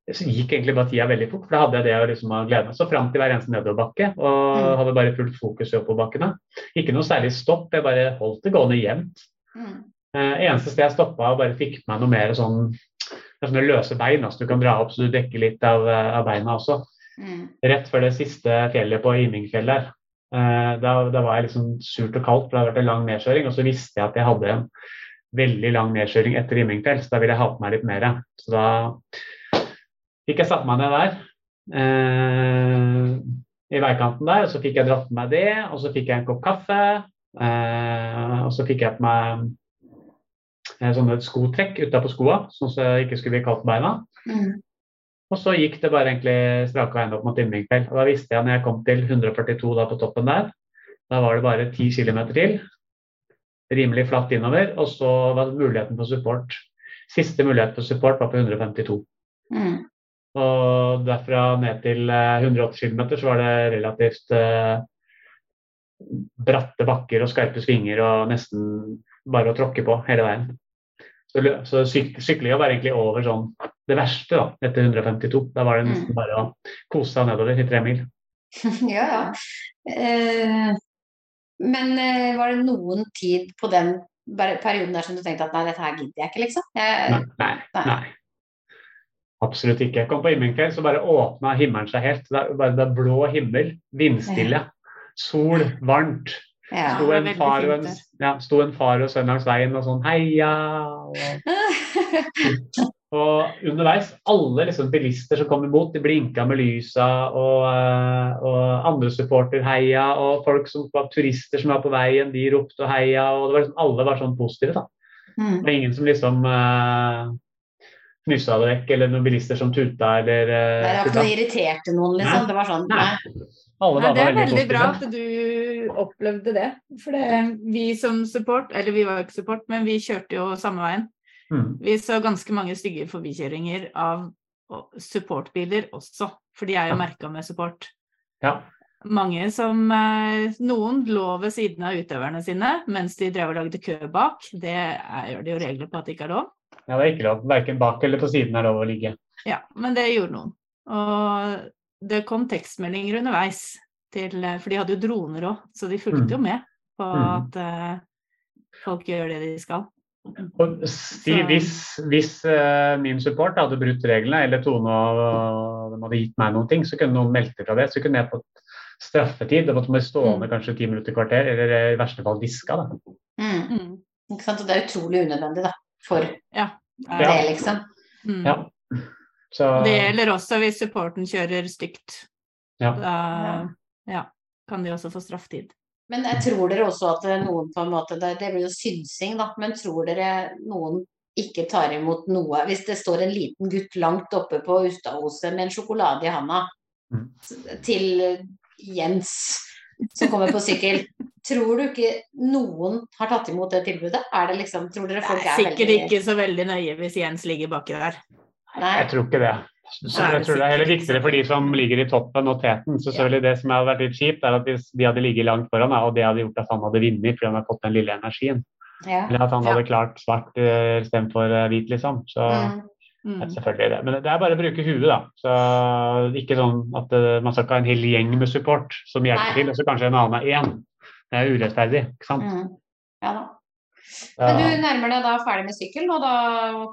så gikk egentlig bare tida veldig fort, for da hadde jeg det å liksom glede meg. Så fram til hver eneste nedoverbakke, og Mm. hadde bare fullt fokus i oppoverbakkene. Ikke noe særlig stopp, jeg bare holdt det gående jevnt. Mm. Eh, eneste sted jeg stoppa og bare fikk med meg noe mer sånn det er sånne løse bein, altså du kan dra opp så du dekker litt av, eh, av beina også. Mm. Rett før det siste fjellet på Imingfjell der. Eh, da, da var jeg liksom surt og kaldt, for det hadde vært en lang nedkjøring. Og så visste jeg at jeg hadde en veldig lang nedkjøring etter Imingfjell, så da ville jeg ha på meg litt mer. Så da fikk jeg satt meg ned der. Eh, I veikanten der, og så fikk jeg dratt med meg det, og så fikk jeg en kopp kaffe. Eh, og så fikk jeg på meg eh, sånne skotrekk utapå skoa, sånn at jeg ikke skulle bli kaldt på beina. Mm. Og så gikk det bare egentlig strake veien opp mot Imringfjell. Og da visste jeg når jeg kom til 142 da på toppen der, da var det bare 10 km til. Rimelig flatt innover, og så var det muligheten for support. Siste mulighet for support var på 152. Mm. Og derfra ned til eh, 180 km så var det relativt eh, bratte bakker og skarpe svinger og nesten bare å tråkke på hele veien. Så, så syk, syklinga var egentlig over sånn det verste da, etter 152. Da var det nesten bare å kose seg nedover i tre mil. ja, ja. Eh, men eh, var det noen tid på den perioden der som du tenkte at nei, dette her gidder jeg ikke, liksom? Jeg, Nei, nei, nei. Absolutt ikke. Jeg kom på Imringfjell, så bare åpna himmelen seg helt. Det er, bare, det er blå himmel, vindstille, sol, varmt. ja. Sto en, far og en, ja, sto en far og sønn langs veien og sånn heia. Og, og underveis, alle liksom bilister som kom imot, de blinka med lysa, og, eh, og andre supporter heia, og folk som var turister som var på veien, de ropte og heia, og det var liksom, alle var sånn positive, da. Mm. Det var ingen som liksom uh, fnysa det vekk, eller noen bilister som tuta, eller uh, det var ikke noe irriterte noen, liksom. Det var sånn Nei. nei. Alle Nei, var det er veldig veldig bra at du opplevde det. For det, vi som support, eller vi var jo ikke support, men vi kjørte jo samme veien. Mm. Vi så ganske mange stygge forbikjøringer av supportbiler også, for de er jo merka med support. Ja. Mange som eh, Noen lå ved siden av utøverne sine mens de drev og lagde kø bak. Det er, gjør det jo regler på at det ikke er lov. ja, det er ikke lov. Verken bak eller på siden er lov å ligge. Ja, men det gjorde noen. Og det kom tekstmeldinger underveis, til, eh, for de hadde jo droner òg, så de fulgte Mm. jo med på Mm. at eh, folk gjør det de skal. Og si, hvis hvis uh, min support hadde brutt reglene, eller Tone og, de hadde gitt meg noen ting, så kunne noen meldt fra det. Så kunne jeg fått straffetid. Da måtte man stående Mm. kanskje ti minutter, kvarter, eller eh, i verste fall diska. Da. Mm. Mm. Ikke sant? Og det er utrolig unødvendig, da. For Ja. det, liksom. Mm. Ja. Så Det gjelder også hvis supporten kjører stygt. Ja. Da ja, kan de også få strafftid. Men jeg tror dere også at noen på en måte Det, det blir jo synsing, da. Men tror dere noen ikke tar imot noe. Hvis det står en liten gutt langt oppe på Ustadhuset med en sjokolade i handa Mm. til Jens som kommer på sykkel, tror du ikke noen har tatt imot det tilbudet? Er det liksom, tror dere folk er er sikkert veldig ikke så veldig nøye hvis Jens ligger baki der. Nei. Jeg tror ikke det. Så jeg tror det er heller viktigere for de som ligger i toppen og teten. Så selvfølgelig Det som hadde vært litt kjipt, er at hvis de hadde ligget langt foran, og det hadde gjort at han hadde vunnet fordi han hadde fått den lille energien, Ja. eller at han Ja. hadde klart svart istedenfor uh, hvit, liksom. Så Mm. Mm. ja, selvfølgelig det. Men det er bare å bruke huet, da. Så ikke sånn at eh, man skal ikke ha en hel gjeng med support som hjelper Nei. til, og så kanskje en annen er én. Det er urettferdig, ikke sant. Mm. Ja da. Men du nærmer deg da ferdig med sykkelen, og da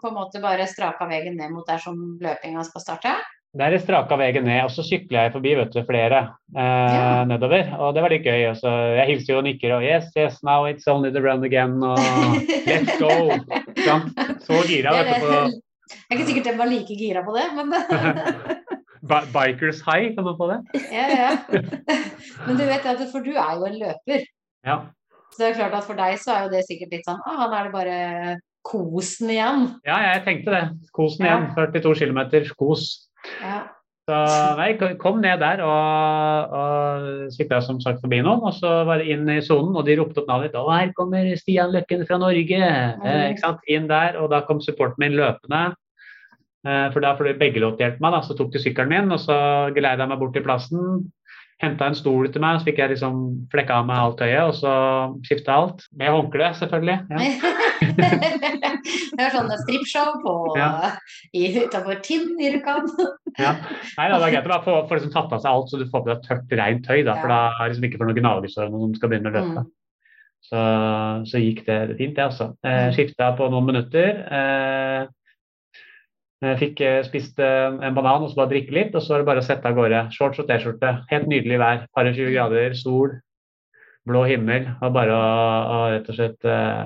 på en måte bare straka veien ned mot der som løpinga skal starte? Der jeg straka veien ned, og så sykler jeg forbi vet du, flere eh, Ja. nedover. Og det var litt gøy. Også. jeg hilser jo og nikker og yes, yes, now it's only the run again. Og let's go. Så gira vet du, det- Jeg er ikke sikkert jeg var like gira på det, men Bikers high, kan man få det? ja, ja. Men du vet at for du er jo en løper. Ja. Så det er klart at for deg så er jo det sikkert litt sånn ah, nå er det bare kosen igjen. ja, jeg tenkte det. Kosen Ja. igjen. 42 km, kos. Ja. Så nei, kom ned der og, og sikta som sagt forbi noen. Og så var det inn i sonen, og de ropte opp navnet mitt. 'Å, her kommer Stian Løkken fra Norge! Eh, ikke sant? Inn der, og da kom supporten min løpende. Eh, for da får begge lov til å hjelpe meg, da, så tok de sykkelen min, og så geleida jeg meg bort til plassen. Henta en stol til meg, så fikk jeg liksom flekka av meg alt tøyet, og så skifta alt. Med håndkle, selvfølgelig. Ja. det var sånn strippshow på Ja. utafor Tinn i Rjukan. Ja. Nei, da, det er greit å få, få liksom tatt av seg alt, så du får på deg tørt, rent tøy. Da, for da er det liksom ikke for noen gnagesår når du skal begynne å løpe. Mm. Så, så gikk det fint, det, altså. Eh, Mm. Skifta på noen minutter. Eh, jeg fikk eh, spist eh, en banan og så bare drikke litt, og så var det bare å sette av gårde. Shorts og T-skjorte. Helt nydelig vær. Par og 20 grader, sol, blå himmel. Og bare å, å rett og slett uh,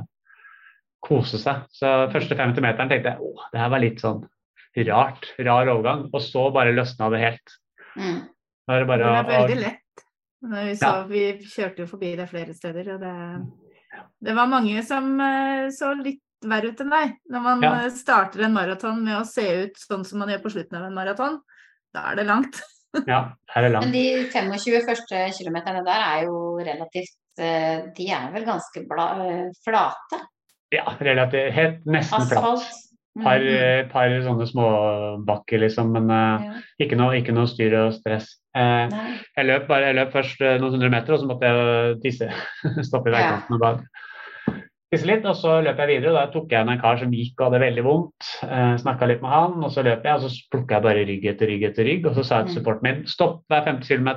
kose seg. Så første 50 meteren tenkte jeg åh, det her var litt sånn rart. Rar overgang. Og så bare løsna det helt. Mm. Det å, er veldig lett. Vi, så, Ja. vi kjørte jo forbi det flere steder, og det, det var mange som eh, så litt verre ut enn deg. Når man Ja. eh, starter en maraton med å se ut sånn som man gjør på slutten av en maraton, da er det langt. Ja, her er Men langt. de 25 første kilometerne der er jo relativt eh, De er vel ganske bla, eh, flate? Ja, relativt. Helt nesten flatt. Asfalt. flat. par, eh, par sånne småbakker, liksom, men Ja. ikke, noe, ikke noe styr og stress. Eh, jeg, løp bare, jeg løp først noen hundre meter, og så måtte jeg tisse. Stoppe i Ja. veikanten og bare tisse litt. Og så løp jeg videre, og da tok jeg inn en kar som gikk og hadde veldig vondt. Eh, Snakka litt med han, og så løp jeg, og så plukka jeg bare rygg etter rygg etter rygg. Og så sa jeg til Mm. supporten min stopp hver 50 km,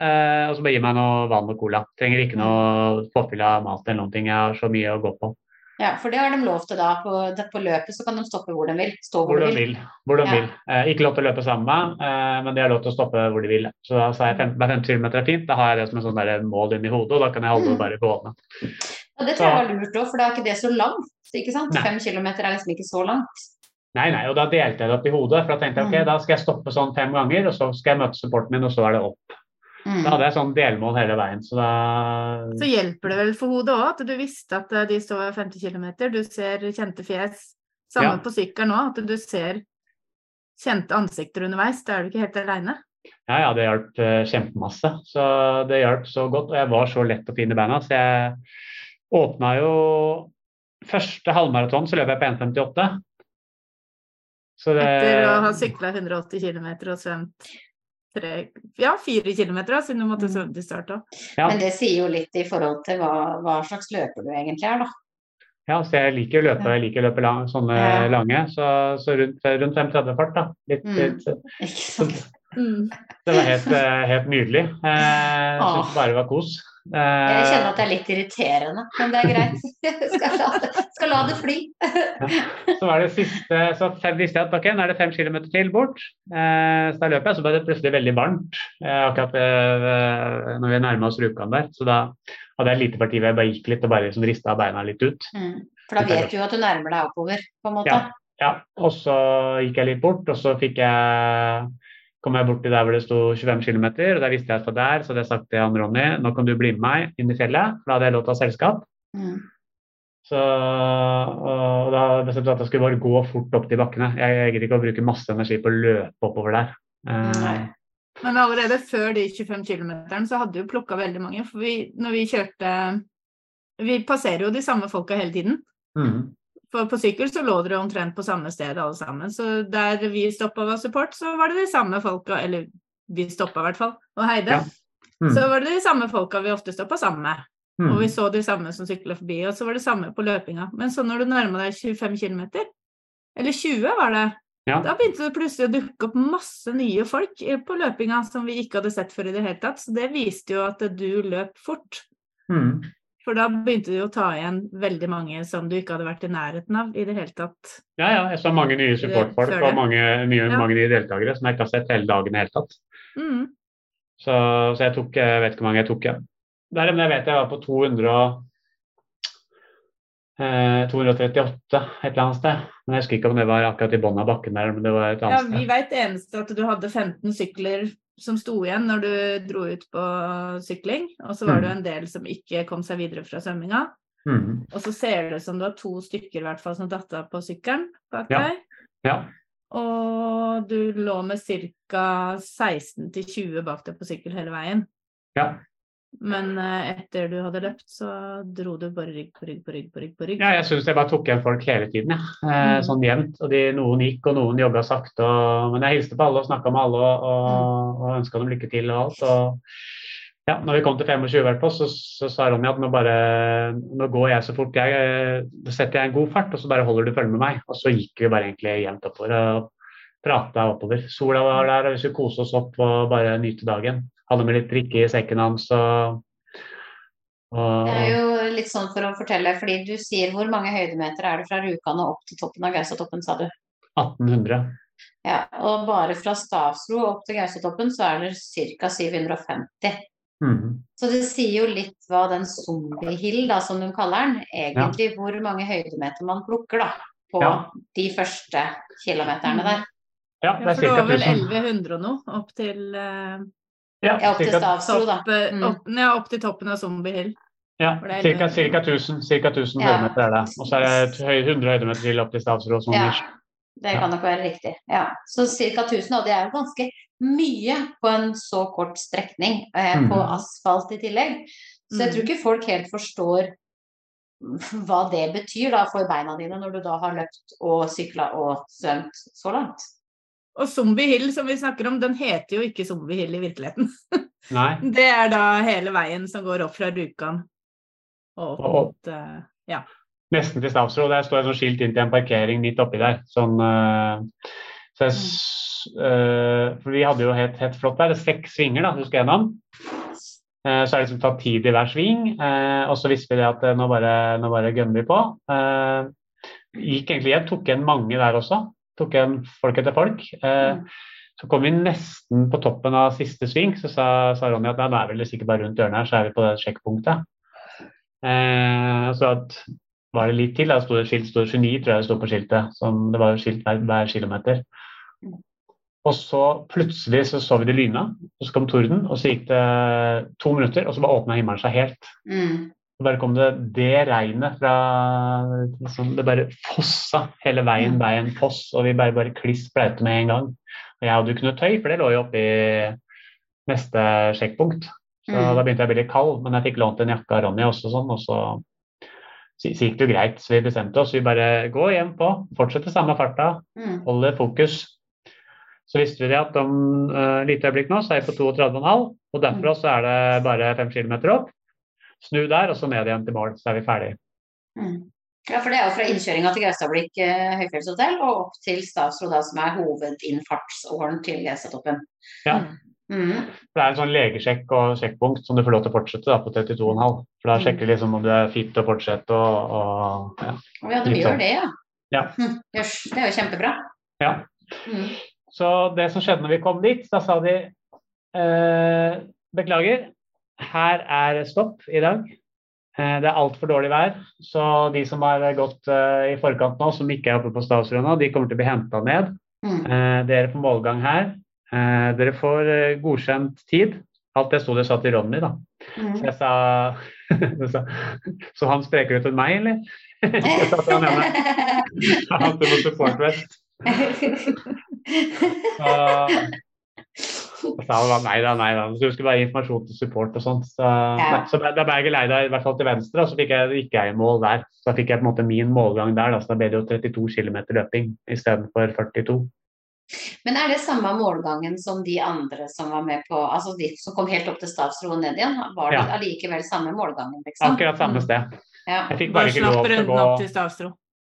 eh, og så bare gi meg noe vann og cola. Trenger ikke noe påfyll av mat eller noen ting. Jeg har så mye å gå på. Ja, for det har de lov til da. På, på løpet så kan de stoppe hvor de vil. Stå hvor, Hvor de vil. vil. Hvor de Ja. vil. Eh, ikke lov til å løpe sammen med meg, eh, men de har lov til å stoppe hvor de vil. Så da sa jeg hver 50 km er fint, da har jeg det som et sånn mål inni hodet, og da kan jeg holde Mm. det bare gående. Og det tror jeg var lurt òg, for da er ikke det så langt. Ikke sant? Nei. Fem kilometer er liksom ikke så langt. Nei, nei, og da delte jeg det opp i hodet, for da tenkte jeg ok, Mm. da skal jeg stoppe sånn fem ganger, og så skal jeg møte supporten min, og så er det opp. Mm. Da hadde jeg sånn delmål hele veien, så da Så hjelper det vel for hodet òg, at du visste at eh, de står 50 km, du ser kjente fjes. Samme Ja. på sykkelen òg, at du ser kjente ansikter underveis. Da er du ikke helt aleine. Ja, ja, det hjalp eh, kjempemasse. Så det hjalp så godt, og jeg var så lett å finne beina, så jeg åpna jo Første halvmaraton så løp jeg på 1,58. Så det Etter å ha sykla 180 km og svømt tre, ja, fire km, siden du måtte Mm. svømme til start òg. Ja. Men det sier jo litt i forhold til hva, hva slags løper du egentlig er, da. Ja, så jeg liker å løpe, jeg liker å løpe lang, sånne Ja. lange, så, så rundt, rundt 5-30 fart, da. Litt, Mm. litt, Ikke så sant? det var helt, eh, helt nydelig. Eh, Jeg syns bare det var kos. Jeg kjenner Eh, at det er litt irriterende, men det er greit. Skal la det, skal la det fly. så var det siste, så visste jeg at ok, nå er det fem kilometer til bort. Eh, så da løp jeg, så ble det plutselig veldig varmt eh, akkurat eh, når vi nærma oss Rjukan der. Så da hadde jeg lite parti hvor jeg bare gikk litt og bare liksom rista beina litt ut. Mm. For da vet du jo at du nærmer deg oppover, på en måte. Ja. Ja, og så gikk jeg litt bort, og så fikk jeg kom jeg bort til der hvor det sto 25 km, og der visste jeg at det var der, så hadde jeg sagt til han Ronny nå kan du bli med meg inn i fjellet, for da hadde jeg lov til å ha selskap. Mm. Så og da bestemte jeg at jeg skulle bare gå fort opp de bakkene. Jeg gidder ikke å bruke masse energi på å løpe oppover der. Eh, Nei. Men allerede før de 25 km så hadde du plukka veldig mange. For vi, når vi kjørte Vi passerer jo de samme folka hele tiden. mm, For på sykkel så lå dere omtrent på samme sted alle sammen. Så der vi stoppa var support, så var det de samme folka, eller vi stoppa i hvert fall, og Heide. Ja. mm, Så var det de samme folka vi ofte stoppa sammen med. mm. Og vi så de samme som sykla forbi, og så var det samme på løpinga. Men så når du nærma deg 25 km, eller 20 var det, Ja. da begynte det plutselig å dukke opp masse nye folk på løpinga som vi ikke hadde sett før i det hele tatt. Så det viste jo at du løp fort. Mm. For da begynte du å ta igjen veldig mange som du ikke hadde vært i nærheten av i det hele tatt. Ja, ja. Jeg så mange nye supportfolk og mange, nye, Ja. mange nye deltakere som jeg ikke har sett hele dagen i det hele tatt. Mm. Så, så jeg tok Jeg vet ikke hvor mange jeg tok igjen. Der, men jeg vet jeg var på 200 og, eh, 238 et eller annet sted. Men jeg husker ikke om det var akkurat i bunnen av bakken der, men det var et Ja, annet vi vet veit eneste at du hadde 15 sykler som sto igjen når du dro ut på sykling, og så var det jo en del som ikke kom seg videre fra svømminga. Mm. Og så ser det ut som du har to stykker i hvert fall som datt av på sykkelen bak Ja. deg. Ja. Og du lå med ca. 16-20 bak deg på sykkel hele veien. Ja. Men eh, etter du hadde løpt, så dro du bare rygg på rygg på rygg på rygg. på rygg. ja, jeg syns jeg bare tok igjen folk hele tiden, jeg. Eh, Mm. sånn jevnt. Og de, noen gikk, og noen jobba sakte. Og, men jeg hilste på alle og snakka med alle og, og, og ønska dem lykke til og alt. Og ja, når vi kom til 25 i hvert fall, så, så sa Ronny at nå bare nå går jeg så fort jeg Da setter jeg en god fart, og så bare holder du følge med meg. Og så gikk vi bare egentlig jevnt oppover og prata oppover. Sola var der, og vi skulle kose oss opp og bare nyte dagen. Hadde med litt drikke i sekken hans og, og Det er jo litt sånn for å fortelle, fordi du sier hvor mange høydemeter er det fra Rjukan og opp til toppen av Gausatoppen, sa du? 1800. Ja, og bare fra Stavsro opp til Gausatoppen så er det ca. 750. Mhm. Så det sier jo litt hva den zombie hill, da, som de kaller den, egentlig hvor mange høydemeter man plukker da, på Ja. de første kilometerne der. Ja, Ja, for det er var vel 1100 og noe opp til eh, Ja, Ja, opp til Stavsro, da. eh, Mm. opp, ja, opp til toppen av Zombie Hill. Ja, ca. er cirka, cirka 1000, 1000 Ja. høydemeter er det. Og så er det 100 høydemeter til opp til Stavsro. Sånn Ja, det kan nok være riktig. Ja. Så ca. 1000, og det er jo ganske mye på en så kort strekning, eh, Mm. på asfalt i tillegg. Så jeg Mm. tror ikke folk helt forstår hva det betyr da for beina dine når du da har løpt og sykla og svømt så langt. Og Zombie Hill, som vi snakker om, den heter jo ikke Zombie Hill i virkeligheten. Nei. Det er da hele veien som går opp fra Rjukan og opp mot uh, Ja. Nesten til Stavsro. Der står et sånt skilt inn til en parkering midt oppi der. Sånn, uh, så jeg, eh, for vi hadde jo helt, helt flott der. Det er seks svinger da, du skal gjennom. Uh, så er det liksom tatt tid i hver sving. og så visste vi det at nå bare, nå bare gønner vi på. Gikk egentlig hjem, tok igjen mange der også. Tok igjen folk etter folk. Eh, Mm. Så kom vi nesten på toppen av siste sving, så sa, sa Ronny at det er vel sikkert bare rundt hjørnet her, så er vi på det sjekkpunktet. Eh, så at, var det litt til, da sto det skilt, sto 29 tror jeg det sto på skiltet, som det var skilt hver, hver kilometer. Og så plutselig så så vi det lyna, og så kom torden, og så gikk det to minutter, og så bare åpna himmelen seg helt. Mm. Bare kom det det regnet fra liksom, Det bare fossa hele veien, veien foss, og vi bare, bare kliss blaute med en gang. Og jeg hadde jo ikke noe tøy, for det lå jo oppi neste sjekkpunkt. Så Mm. da begynte jeg å bli litt kald, men jeg fikk lånt en jakke av Ronny også, sånn, og så, så gikk det jo greit. Så vi bestemte oss, vi bare gå hjem på, fortsette samme farta, Mm. holde fokus. Så visste vi det at om uh, lite øyeblikk nå, så er vi på 32,5, og derfra så er det bare 5 km opp. Snu der, og så ned igjen til mål, så er vi ferdig. Mm. Ja, for det er jo fra innkjøringa til Gaustablikk eh, høyfjellshotell og opp til Statsråd, som er hovedinnfartsåren til Gaustatoppen. Ja. Mm. Det er en sånn legesjekk og sjekkpunkt som du får lov til å fortsette da, på 32,5. For da Mm. sjekker de liksom om du er fit til å fortsette og, og ja. Ja, de gjør sånn. det, ja. Ja. Mm. Jøss, det er jo kjempebra. ja. Mm. Så det som skjedde når vi kom dit, da sa de eh, beklager, her er stopp i dag. Eh, det er altfor dårlig vær, så de som har gått eh, i forkant nå, som ikke er oppe på Stavsrud nå, de kommer til å bli henta ned. Mm. Eh, dere får målgang her. Dere får godkjent tid. Alt det sto det sa til Ronny, da. Så Mm. jeg sa, så, så han spreker ut til meg, eller? Jeg sa til han ene. Han hadde support vest. Så nei da, nei da. Så du skulle bare informasjon til support og sånt. Så, ja. så da ble jeg geleida i hvert fall til venstre, og så fikk jeg, gikk jeg i mål der. Så da fikk jeg på en måte min målgang der, da, så da ble det jo 32 km løping istedenfor 42. Men er det samme målgangen som de andre som var med på Altså de som kom helt opp til Stavsro og ned igjen? Var det Ja. allikevel samme målgangen, liksom? Akkurat samme sted. Ja. Jeg fikk Bare bare ikke lov til å gå opp til Stavsro.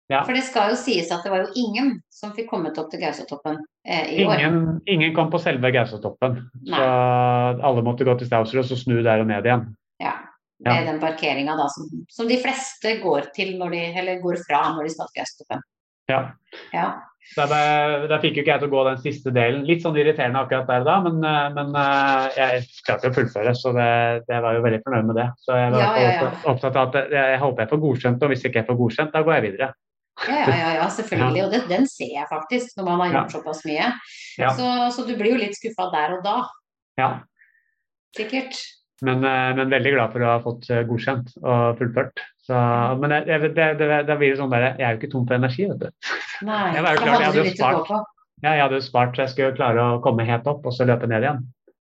ja. For det skal jo sies at det var jo ingen som fikk kommet opp til Gausatoppen. Ingen, ingen kom på selve Gausatoppen. Så alle måtte gå til Stausrud og så snu der og ned igjen. Ja. Med den parkeringa som, som de fleste går til når de, eller går fra når de skal til Gausatoppen. Ja. Ja. Ble- da fikk jo ikke jeg til å gå den siste delen. Litt sånn irriterende akkurat der da, men, eh, men eh, jeg klarte å fullføre, så det, det var jo veldig fornøyd med det. Så jeg var ja. opptatt- opptatt av at jeg, jeg håper jeg får godkjent, og hvis ikke jeg får godkjent, da går jeg videre. Ja, ja, ja, ja selvfølgelig. Og det, den ser jeg faktisk når man har gjort såpass mye. Så, så du blir jo litt skuffa der og da, Ja. sikkert. Men, eh, men veldig glad for å ha fått eh, godkjent og fullført. Så, men jeg, jeg, det, det, da blir det sånn der, jeg er jo ikke tom for energi, vet du. Nei, Jeg var jo da jeg hadde jo spart. Ja, jeg hadde spart så jeg skulle klare å komme helt opp og så løpe ned igjen.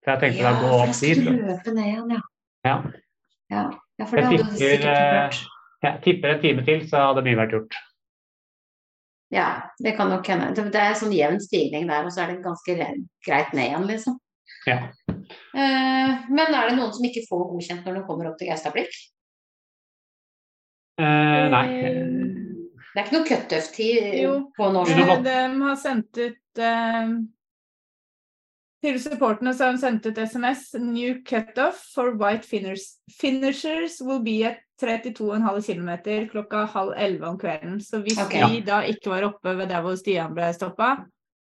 For jeg tenkte Ja, da gå opp dit. løpe ned igjen, ja. Ja. Ja, ja for det Jeg hadde du sikkert ikke eh. Jeg tipper en time til, så hadde mye vært gjort. Ja, det kan nok hende. Det- Det er sånn jevn stigning der, og så er det ganske greit ned igjen, liksom. Ja. Eh, men er det noen som ikke får godkjent når de kommer opp til Gaustablikk? Eh, nei. Det er ikke noe cutoff-tid på norsk? Eh. De har sendt ut eh, Til supporterne så har de sendt ut SMS. New cutoff for white finishers will be at 32,5 km klokka halv elleve om kvelden. Så hvis Ok. de da ikke var oppe ved der hvor Stian ble stoppa,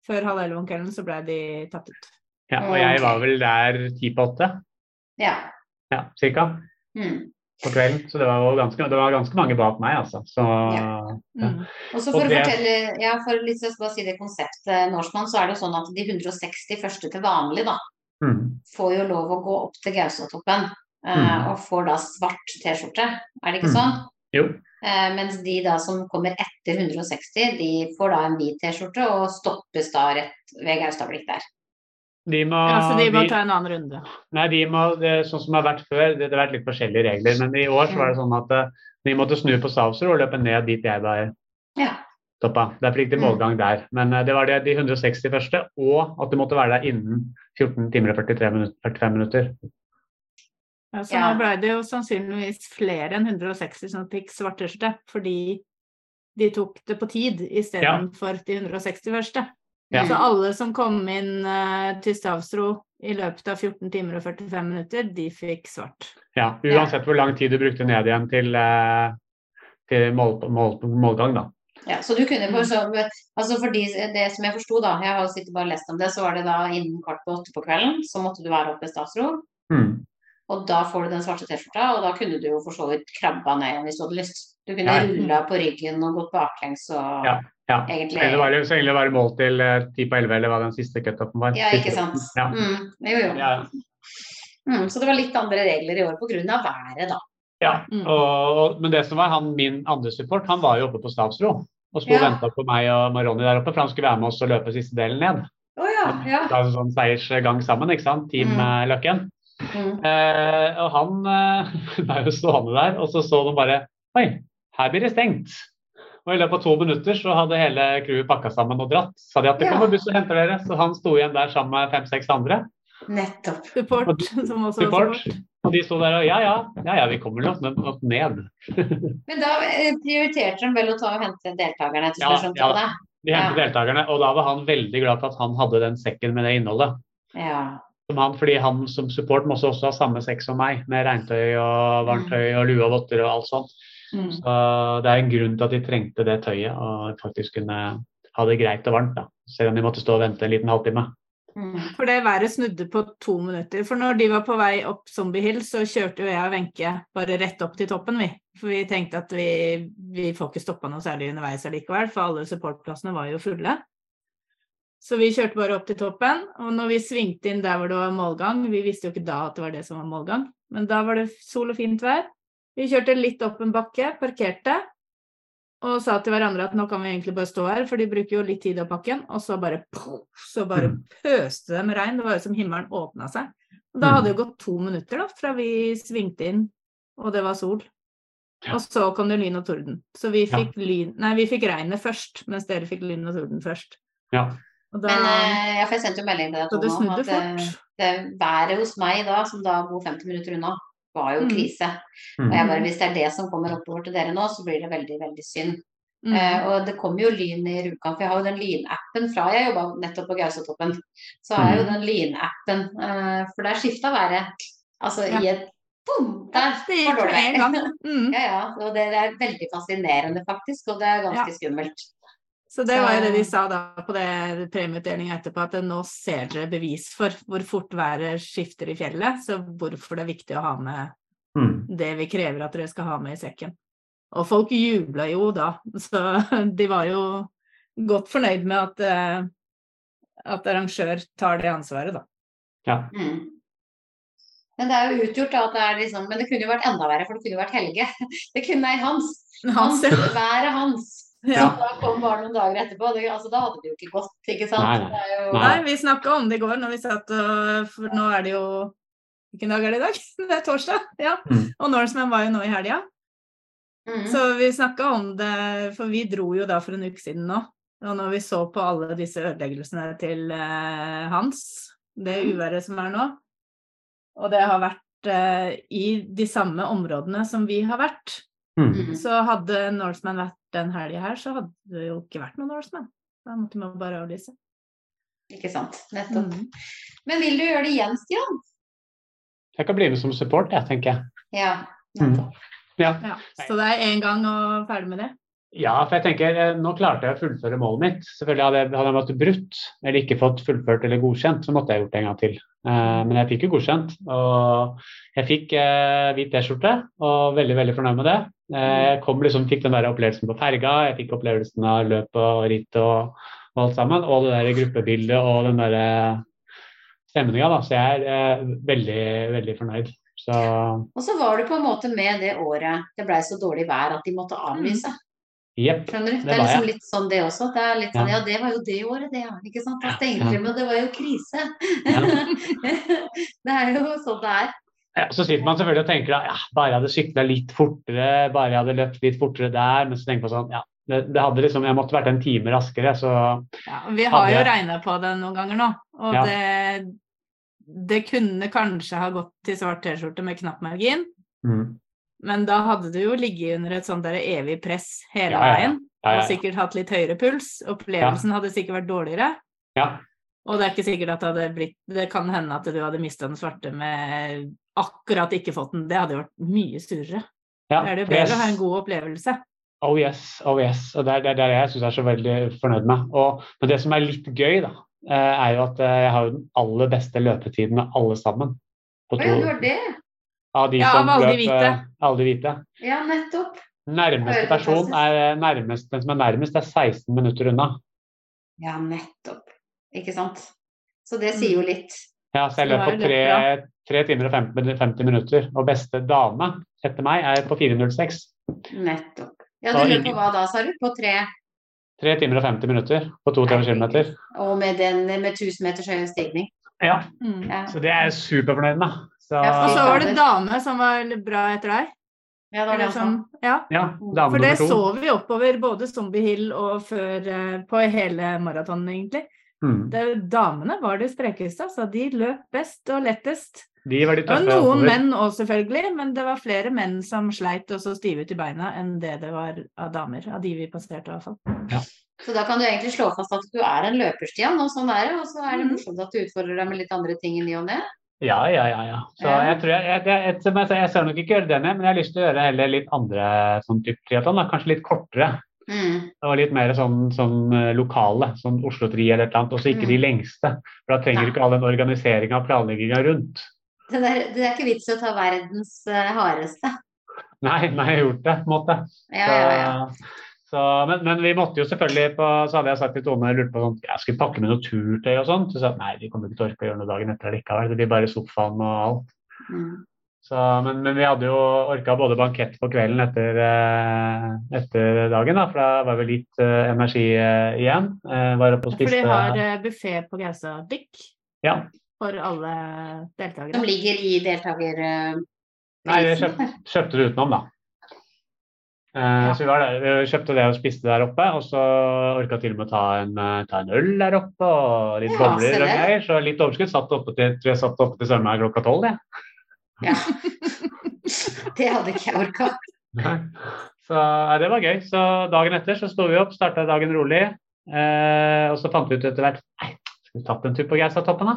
før halv elleve om kvelden, så ble de tatt ut. Ja, og jeg var vel der ti på åtte, Ja. ja, cirka, Mm. på kvelden. Så det var ganske, det var ganske mange bak meg, altså. Så Ja. Mm. Og så Og for å det- fortelle, ja, for litt jeg bare si det konseptet Norsman, så er det jo sånn at de 160 første til vanlig, da, mm, får jo lov å gå opp til Gaustatoppen. Eh, Mm. og får da svart T-skjorte, er det ikke Mm. sånn? jo. Eh, mens de da som kommer etter 160, de får da en hvit T-skjorte og stoppes da rett ved Gaustablikk der. De må, Ja, så de må de- ta en annen runde. Nei, de må, det, sånn som det har vært før, det, det har vært litt forskjellige regler. Men i år så var det sånn at eh, de måtte snu på Stavsrud og løpe ned dit jeg var Ja. toppa. Derfor gikk det Mm. målgang der. Men eh, det var det de 160 første, og at du måtte være der innen 14 timer og 43 minutter, 45 minutter. Ja, så Ja. nå ble det jo sannsynligvis flere enn 160 som fikk svarteskjorte, fordi de tok det på tid istedenfor de 160 første. Ja. Så alle som kom inn uh, til Stavsro i løpet av 14 timer og 45 minutter, de fikk svart. Ja, Uansett hvor lang tid du brukte ned igjen til, uh, til mål, mål, målgang, da. Ja, så du kunne for, så, altså for de, det som jeg forsto, da, jeg har sittet bare lest om det, så var det da innen kvart på åtte på kvelden, så måtte du være oppe i Stavstro. Mm. Og da får du den svarte T-skjorta, og da kunne du jo for så vidt krabba ned igjen hvis du hadde lyst. Du kunne Ja. rulla på ryggen og gått baklengs og Ja, ja. egentlig Eller var det så egentlig var det mål til eh, ti på elleve, eller hva den siste cutupen var. Ja, ikke sant. Ja. Mm, jo, jo. Ja. Mm, så det var litt andre regler i år av været, da. Ja, Mm. og, og, men det som var han, min andre support, han var jo oppe på Stavsro. Og sto og venta på meg og Maroni der oppe, for han skulle være med oss og løpe siste delen ned. Å ja, ja. Det var en sånn seiersgang sammen, ikke sant. Team Mm. eh, Løkken. Mm. Eh, og han eh, ble jo stående der, og så så de bare Oi, her blir det stengt. Og i løpet av to minutter så hadde hele crewet pakka sammen og dratt. Sa de at det Ja. kommer buss og henter dere. Så han sto igjen der sammen med fem-seks andre. Nettopp. Support, som også Support. support. Og de sto der og ja, ja, ja, ja vi kommer nok nok ned. Men da eh, prioriterte de vel å ta og hente deltakerne, Ja, ja. De hentet Ja. deltakerne, og da var han veldig glad for at han hadde den sekken med det innholdet. Ja. Som han, fordi han som support måtte også ha samme sekk som meg, med regntøy og varmtøy og lue og votter og alt sånt. Mm. Så det er en grunn til at de trengte det tøyet og faktisk kunne ha det greit og varmt. da. Selv om de måtte stå og vente en liten halvtime. Mm. For det været snudde på to minutter. For når de var på vei opp Zombie Hill, så kjørte jo jeg og Wenche bare rett opp til toppen, vi. For vi tenkte at vi, vi får ikke stoppa noe særlig underveis allikevel, for alle supportplassene var jo fulle. Så vi kjørte bare opp til toppen, og når vi svingte inn der hvor det var målgang Vi visste jo ikke da at det var det som var målgang, men da var det sol og fint vær. Vi kjørte litt opp en bakke, parkerte, og sa til hverandre at nå kan vi egentlig bare stå her, for de bruker jo litt tid å pakke den. Og så bare poff, så bare Mm. pøste det med regn. Det var jo som himmelen åpna seg. Og da Mm. hadde det gått to minutter da, fra vi svingte inn, og det var sol. Ja. Og så kom det lyn og torden. Så vi Ja. fikk, lyn, nei, vi fikk regnet først, mens dere fikk lyn og torden først. Ja. Og da, Men eh, ja, for jeg sendte jo melding til deg, Tone, om at det, det været hos meg da, som da bor 50 minutter unna, var jo Mm. krise. Mm. Og jeg bare, hvis det er det som kommer oppover til dere nå, så blir det veldig, veldig synd. Mm. Uh, og det kommer jo lyn i Rjukan, for jeg har jo den lynappen fra jeg jobba nettopp på Gausatoppen. Så har jeg jo Mm. den lynappen, uh, for der skifta været. Altså i et bom, der var dårlig en vær. Mm. Ja, ja. Og det, det er veldig fascinerende, faktisk. Og det er ganske Ja. skummelt. Så det var jo det de sa da på det premieutdelinga etterpå, at nå ser dere bevis for hvor fort været skifter i fjellet, så hvorfor det er viktig å ha med Mm. det vi krever at dere skal ha med i sekken. Og folk jubla jo da, så de var jo godt fornøyd med at, eh, at arrangør tar det ansvaret, da. Ja. Mm. Men det er jo utgjort da, at det er liksom Men det kunne jo vært enda verre, for det kunne jo vært Helge. Det kunne nei, Hans. Hans. Været hans. Ja. Da kom bare noen dager etterpå. Det, altså, da hadde det jo ikke gått, ikke sant? Nei, nei. Det er jo, Nei. Nei, vi snakka om det i går når vi satt og For nå er det jo Hvilken dag er det i dag? Det er torsdag. Ja. Mm. Og Norseman var jo nå i helga. Mm. Så vi snakka om det, for vi dro jo da for en uke siden nå. Og når vi så på alle disse ødeleggelsene til eh, Hans, det uværet som er nå, og det har vært eh, i de samme områdene som vi har vært, Mm. Mhm. så hadde Norseman vært den helga her, så hadde det jo ikke vært noen Norseman. Da måtte vi bare avlyse. Ikke sant. Nettopp. Mm. Men vil du gjøre det igjen, Stian? Jeg kan bli med som support, jeg, tenker jeg. Ja. Mm. Nettopp. Ja. Ja. Så det er én gang og ferdig med det. ja, for jeg tenker eh, nå klarte jeg å fullføre målet mitt. Selvfølgelig Hadde jeg, hadde jeg vært brutt eller ikke fått fullført eller godkjent, så måtte jeg gjort det en gang til. Eh, men jeg fikk jo godkjent. Og jeg fikk eh, hvit T-skjorte og veldig veldig fornøyd med det. Eh, jeg kom liksom, fikk den der opplevelsen på ferga, jeg fikk opplevelsen av løpet og ritt og, og alt sammen. Og det der gruppebildet og den der stemninga. Så jeg er eh, veldig, veldig fornøyd. Så Og så var du på en måte med det året det blei så dårlig vær at de måtte avlyse. Jepp. Skjønner du? Det Det er liksom litt sånn det også. Det er litt sånn, Ja. ja, det var jo det året, det, ja. Ikke sant? Da Ja, stengte ja. de, og det var jo krise. det er jo sånn det er. Ja, så sitter man selvfølgelig og tenker at ja, bare jeg hadde sykla litt fortere, bare jeg hadde løpt litt fortere der. Men så tenker man sånn, ja, det, det hadde liksom, jeg måtte vært en time raskere. Så Ja, vi har Hadde jo jeg- regna på det noen ganger nå, og Ja. det, det kunne kanskje ha gått til svart T-skjorte med knapp margin, mm. Men da hadde du jo ligget under et sånt der evig press hele Ja, ja, ja. veien, og sikkert hatt litt høyere puls. Opplevelsen hadde sikkert vært dårligere. ja. Og det er ikke sikkert at det hadde blitt Det kan hende at du hadde mista den svarte med akkurat ikke fått den. Det hadde jo vært mye surere. ja. det er det jo bedre bedre å ha en god opplevelse. Oh yes, oh yes. Og det er det, er det jeg syns er så veldig fornøyd med. Og, men det som er litt gøy, da, eh, er jo at eh, jeg har jo den aller beste løpetiden av alle sammen. På to, ja, det var det? Av de Ja, som av alle de løp, hvite. eh, alle de hvite. Ja, nettopp. Nærmeste er person er nærmest, den som er nærmest, er 16 minutter unna. Ja, nettopp. Ikke sant. Så det sier jo litt. Ja, så jeg løp på er jo tre, tre timer og 50, 50 minutter. Og beste dame etter meg er på 4.06. Nettopp. Ja, du løp på hva da, sa du? På tre? Tre timer og 50 minutter på 32 km. Og med den med 1000 meters høy stigning. Ja, Mm. Ja, så det er jeg superfornøyd med. Så, Ja, Og så var det dame som var bra etter deg. ja det var det som, ja. ja, dame For det så vi oppover både Zombie Hill og før eh, på hele maratonen, egentlig. Mm. Det, damene var det sprekeste, altså. De løp best og lettest. De var de tøffe, og noen oppover. menn òg, selvfølgelig, men det var flere menn som sleit og så stive ut i beina enn det det var av damer. Av de vi passerte, i hvert fall. Så da kan du egentlig slå fast at du er en løperstian, og sånn er det. Og så er det Mhm. morsomt at du utfordrer deg med litt andre ting i ny og ne. Ja, ja, ja. ja. Så jeg tror jeg, jeg, jeg, jeg, jeg ser nok ikke gjøre det men jeg har lyst til å gjøre heller litt andre sånn type triatlon. Kanskje litt kortere. Mm. Og litt mer sånn, sånn eh, lokale, sånn Oslo-tri eller et eller annet. Og så ikke de Mm. lengste. For da trenger du ikke all den organiseringa og planlegginga rundt. Det, der, det er ikke vits i å ta verdens eh, hardeste. Nei, nei, jeg har gjort det, på en måte. Ja, ja, ja. Så, men, men vi måtte jo selvfølgelig på Så hadde jeg sagt til Tone lurt på sånn, jeg skulle pakke med noe turtøy og sånn. Så sa nei, vi kommer ikke til å orke å gjøre noe dagen etter likevel. Det blir bare sofaen og alt. Mm. Så, men, men vi hadde jo orka både bankett på kvelden etter, eh, etter dagen, da, for da var det litt eh, energi eh, igjen. Eh, var oppe og For de har uh, buffé på Gaustadykk Ja. for alle Som deltakere. ligger i deltaker... Nei, vi kjøpt, kjøpte, kjøpte det utenom, da. Eh, Ja. Så vi, var der, vi kjøpte det og spiste der oppe, og så orka til og med å ta en, eh, ta en øl der oppe og litt Ja, bobler og greier. Så litt overskudd. Satt oppe til, tror jeg satt oppe til søndag klokka tolv, jeg. Ja. Det hadde ikke jeg orka. Så ja, det var gøy. Så dagen etter så sto vi opp, starta dagen rolig. Eh, og så fant vi ut etter hvert Nei, skulle vi tatt en tur på Geistatoppen, da?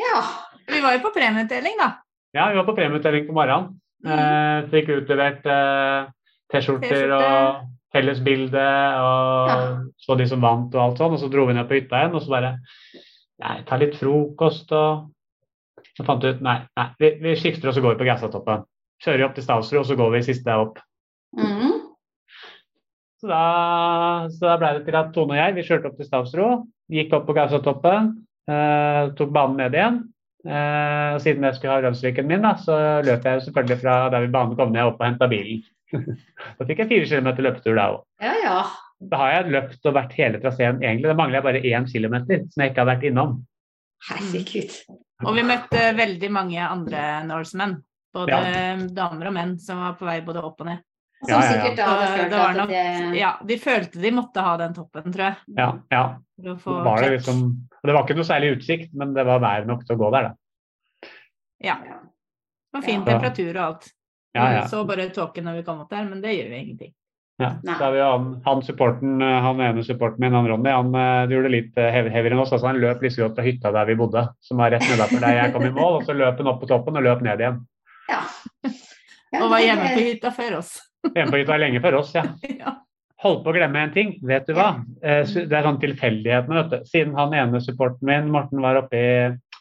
Ja. Vi var jo på premieutdeling, da. Ja, vi var på premieutdeling på morgenen. Eh, fikk utlevert eh, T-skjorter og fellesbilde og Ja. så de som vant og alt sånn. Og så dro vi ned på hytta igjen og så bare Nei, ta litt frokost og Så fant vi ut Nei, nei vi, vi skifter og så går vi på Gaustatoppen. Kjører opp til Stavsrud, og så går vi siste opp. Mm. Så da, så da ble det til at Tone og jeg vi kjørte opp til Stavsrud, gikk opp på Gausatoppen, eh, tok banen ned igjen. Eh, siden jeg skulle ha Rømsviken min, da, så løp jeg selvfølgelig fra der vi banen kom ned, opp og henta bilen. Da fikk jeg fire kilometer løpetur da òg. Ja, ja. Da har jeg løpt og vært hele traseen egentlig. Da mangler jeg bare én kilometer som jeg ikke har vært innom. Herregud. Og vi møtte veldig mange andre Norsemen. Både damer og menn som var på vei både opp og ned. Som Ja, ja, ja. sikkert da hadde følt det at nok- det Ja, de følte de måtte ha den toppen, tror jeg. Ja, ja. Var det, liksom, det var ikke noe særlig utsikt, men det var vær nok til å gå der, da. Ja. Og fin Ja. temperatur og alt. Ja, ja. Vi så bare tåken når vi kom opp der, men det gjør jo ingenting. Ja, Nei. så er vi han, han supporten, eh, han ene supporten min, han Ronny, han eh, gjorde det litt eh, hev- enn oss. Altså han løp liksom opp til hytta der vi bodde, som var rett nedafor der jeg kom i mål, og så løp han opp på toppen og løp ned igjen. Ja. Ja, Og var hjemme på hytta før oss. Hjemme på hytta lenge før oss, ja. ja. Holdt på å glemme en ting, vet du hva? Eh, Det er sånn tilfeldighetene, vet du. Siden han ene supporten min, Morten, var oppe i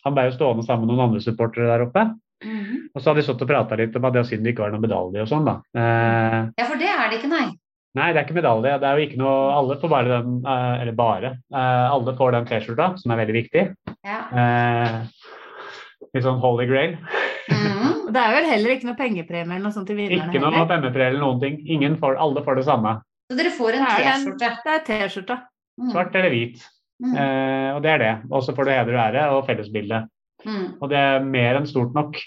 Han ble jo stående sammen med noen andre supportere der oppe. Mhm. Og så hadde vi stått og prata litt om at det siden det ikke var noen medalje og sånn, da. Eh, Ja, for det er det ikke, nei. Nei, det er ikke medalje. Det er jo ikke noe Alle får bare den eh, Eller bare. eh, alle får den T-skjorta, som er veldig viktig. Ja. Eh, litt sånn holy grail. Mm. Det er vel heller ikke noe pengepremie eller noe sånt til vinnerne Ikke noe pengepremie eller noen ting. Ingen får, alle får det samme. Så dere får en T-skjorte. Det er T-skjorta. Mm. Svart eller hvit. Mm. Eh, og det er det. Og så får du heder og ære og fellesbilde. Mhm. Og det er mer enn stort nok.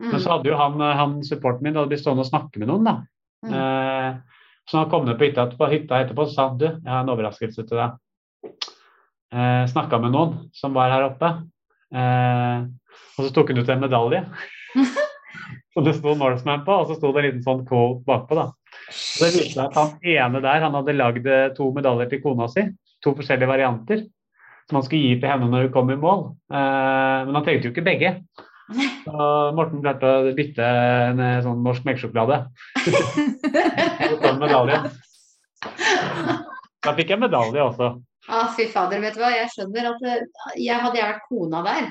Men så Mhm. hadde jo han, han supporten min hadde blitt stående og snakke med noen, da. Mm. Eh, så han kom ned på hytta, på hytta etterpå, og sa du, jeg har en overraskelse til deg. Eh, Snakka med noen som var her oppe. Eh, og så tok hun ut en medalje. Og det sto Norseman på, og så sto det en liten sånn quote bakpå. da. Og det viste seg at han ene der han hadde lagd eh, to medaljer til kona si. To forskjellige varianter. Som han skulle gi til henne når hun kom i mål. Eh, men han trengte jo ikke begge. Så Morten klarte å bytte en eh, sånn norsk melkesjokolade. Og. Da fikk jeg medalje også. Ah, fy fader, vet du hva. Jeg skjønner at jeg hadde jeg vært kona der.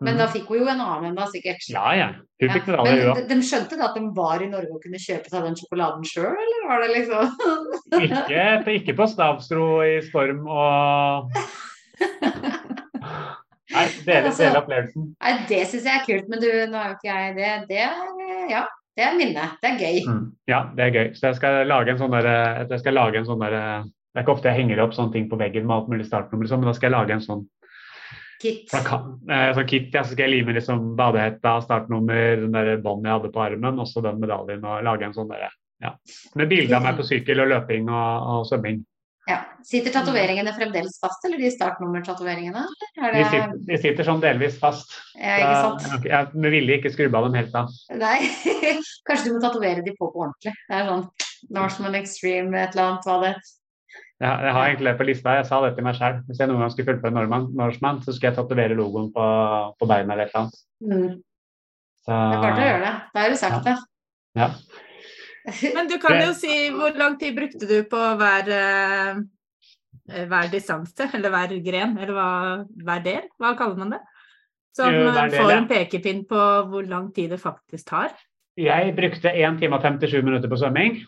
Men Mm. da fikk hun jo en annen enn da, sikkert. Ja, ja. Hun fikk medalje, ja. Men de, de skjønte da at de var i Norge og kunne kjøpe seg den sjokoladen sjøl, eller var det liksom Ikke, ikke på Stavstro i storm og Nei, dele, Altså- dele opplevelsen. Nei, det syns jeg er kult, men du, nå er jo ikke jeg det. Det er, ja, det er minne. Det er gøy. Mm. Ja, det er gøy. Så jeg skal lage en sånn derre Jeg skal lage en sånn derre Det er ikke ofte jeg henger opp sånne ting på veggen med alt mulig startnummer, sånn, men da skal jeg lage en sånn Kit. eh, sånn kit. Ja, så skal jeg lime liksom badehetta, startnummer, den der bånd jeg hadde på armen, og så den medaljen, og lage en sånn derre ja. Med bilde av meg på sykkel og løping og, og svømming. Ja. Sitter tatoveringene fremdeles fast, eller de startnummertatoveringene? Det... De er sitter, de sitter sånn delvis fast. Ja, ikke sant? Jeg, jeg, jeg med vilje ikke skrubba dem helt av. Nei, kanskje du må tatovere de på på ordentlig. Det er sånn Norseman Extreme, et eller annet, hva det Jeg, jeg har egentlig det på lista. Jeg sa det til meg sjøl. Hvis jeg noen gang skulle fullføre Norman, Norseman, så skulle jeg tatovere logoen på, på beina eller et eller annet. mm. Så, Det er bare å gjøre det. Da har du sagt det. Ja. Men du kan jo si hvor lang tid brukte du på hver, eh, hver distanse, eller hver gren, eller hva, hver del? Hva kaller man det? Som Jo, eh, del, får en pekepinn på hvor lang tid det faktisk tar. Jeg brukte 1 time og 57 minutter på svømming.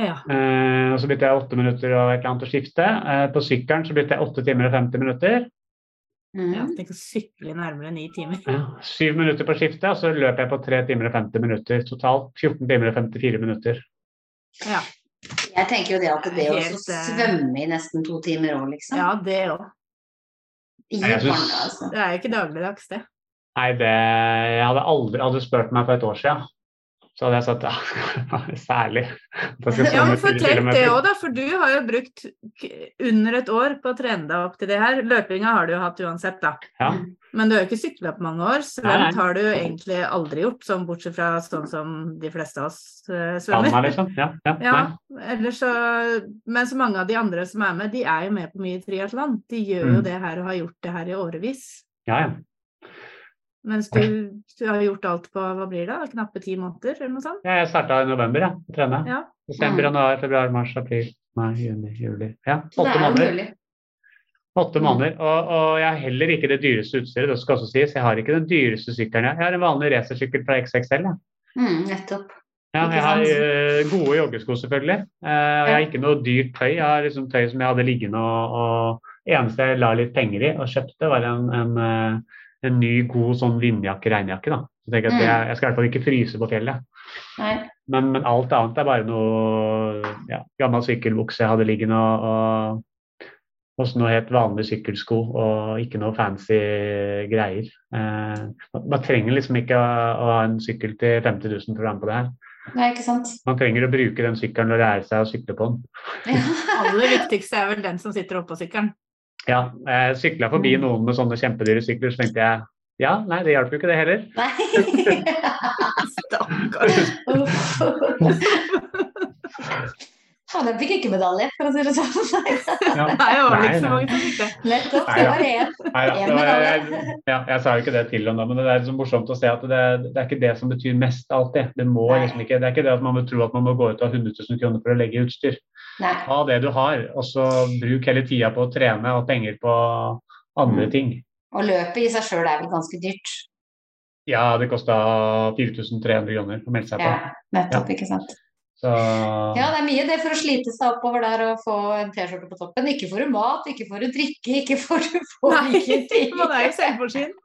Ja. Eh, og så brukte jeg 8 minutter og et eller annet å skifte. Eh, på sykkelen så brukte jeg 8 timer og 50 minutter. Mm. Ja, tenk å sykle nærmere ni timer. Ja, syv minutter på skiftet, og så løper jeg på 3 timer og 50 minutter. Totalt 14 timer og 54 minutter. Ja, Jeg tenker jo det at det å eh, svømme i nesten to timer òg, liksom. ja det òg. Altså. Det er jo ikke dagligdags, det. Nei, det Jeg hadde aldri Hadde spurt meg for et år siden, så hadde jeg sagt ja, særlig. Ja, men fortell det òg, da. For du har jo brukt under et år på å trene deg opp til det her. Løpinga har du jo hatt uansett, da. Ja. Men du har jo ikke sykla på mange år. Svømt har du jo egentlig aldri gjort, sånn bortsett fra sånn som de fleste av oss eh, svømmer. Anna, liksom. Ja, ja, Ja, så Men så mange av de andre som er med, de er jo med på mye triatlon. De gjør jo Mm. det her og har gjort det her i årevis. ja, ja. Mens du, du har gjort alt på hva blir det, knappe ti måneder, eller noe sånt? Ja, jeg starta i november, ja, å trene. Ja. Desember, Mm. januar, februar, mars, april, mai, juni, juli. Ja, åtte er måneder. Åtte måneder. Og, og jeg har heller ikke det dyreste utstyret, det skal også sies. Jeg har ikke den dyreste sykkelen. Jeg har en vanlig racersykkel fra XXL. Ja. Mm, nettopp. Ja, jeg har eh, gode joggesko, selvfølgelig. Uh, og jeg har ikke noe dyrt tøy. Jeg har liksom tøy som jeg hadde liggende og, og eneste jeg la litt penger i og kjøpte, var en, en, eh, en ny, god sånn vindjakke, regnjakke. da. Så tenker jeg, at Mm. jeg, jeg skal i hvert fall ikke fryse på fjellet. Nei. Men, men alt annet er bare noe ja, gammel sykkelbukse jeg hadde liggende og, og også noe helt vanlig sykkelsko og ikke noe fancy greier. Eh, man, man trenger liksom ikke å, å ha en sykkel til 50 000 for å være med på det her. Nei, ikke sant. Man trenger å bruke den sykkelen og lære seg å sykle på den. Ja. Aller viktigste er vel den som sitter oppå sykkelen. Ja, jeg sykla forbi Mm. noen med sånne kjempedyre sykler, så tenkte jeg ja, nei, det hjalp jo ikke det heller. Nei. stakkar. Faen, jeg fikk ikke medalje, for å si det sånn. Ja. Det var Nei, ikke så mange som fikk det. Nettopp, det var én. Nei, medalje. jeg, ja, jeg sa jo ikke det til ham, da, men det er liksom morsomt å se at det, det er ikke det som betyr mest alltid. Det, må liksom ikke, det er ikke det at man må tro at man må gå ut av 100 000 kroner for å legge i utstyr. Nei. Ha det du har, og så bruk hele tida på å trene og penger på andre Mm. ting. Og løpet i seg sjøl er vel ganske dyrt. Ja, det kosta 4300 kroner å melde seg på. Ja, nettopp, ikke sant. Så Ja, det er mye det for å slite seg oppover der og få en T-skjorte på toppen. Ikke får du mat, ikke får du drikke, ikke får du få Nei, man er jo selvforsynt.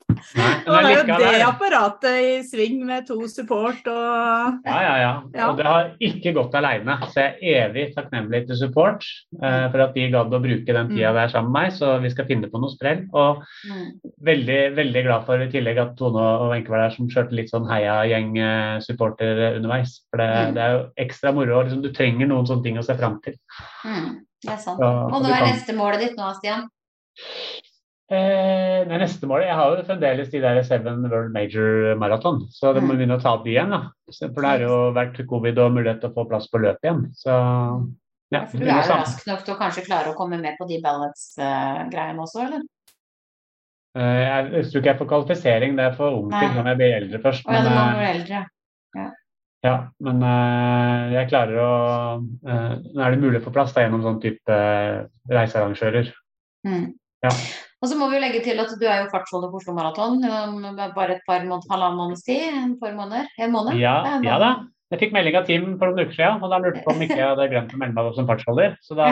Man har jo det apparatet i sving med to support og Ja, ja, ja. Ja. Og det har ikke gått alene. Så jeg er evig takknemlig til support uh, for at de gadd å bruke den tida Mm. der sammen med meg, så vi skal finne på noe sprell. Og Mm. veldig veldig glad for i tillegg at Tone og Wenche var der som kjørte litt sånn heiagjeng-supporter underveis. For det, Mm. det er jo ekstra moro. Liksom, du trenger noen sånne ting å se fram til. Mm. Det er sant. Ja, Og nå er neste målet ditt nå, Stian? Eh, det neste målet Jeg har jo fremdeles de der Seven World Major Marathon, så det må Mm. begynne å ta opp de igjen. da. For det har jo vært covid og mulighet til å få plass på løpet igjen. Så ja, for du er jo rask nok til å kanskje klare å komme med på de balance-greiene også, eller? Eh, Jeg, tror ikke jeg får kvalifisering, det er for ung til når jeg blir eldre først. Å ja, du må bli eldre. ja, men eh, jeg klarer å eh, Nå er det mulig å få plass da, gjennom sånn type eh, reisearrangører. Mm. Ja. Og så må vi jo legge til at du er jo fartsholder på Oslo Maraton om bare et par måneder, halvannen måneds tid. En par måneder? En måned? Ja, en ja da. Jeg fikk melding av Team for noen uker siden, og da lurte jeg på om ikke jeg hadde glemt å melde meg opp som fartsholder. Så da,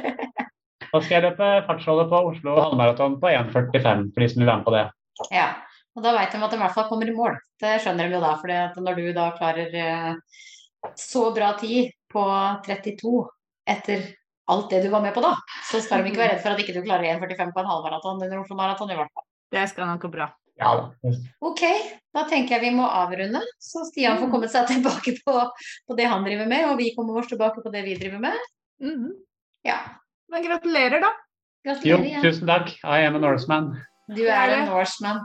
da skal jeg løpe fartsholder på Oslo halvmaraton på 1,45 for de som vil være med på det. Ja, og da veit de at de i hvert fall kommer i mål. Det skjønner de jo da, for når du da klarer eh, så bra tid på 32 etter alt det du var med på da, så skal de ikke være redd for at ikke du klarer 1,45 på en halvmaraton under Oslo Maraton i hvert fall. Det skal nok gå bra. Ja da. Ok, da tenker jeg vi må avrunde, så Stian får komme seg tilbake på, på det han driver med, og vi kommer oss tilbake på det vi driver med. Mhm. Ja, Men gratulerer, da. Gratulerer jo, tusen takk. I am a Norseman. Du er en Norseman.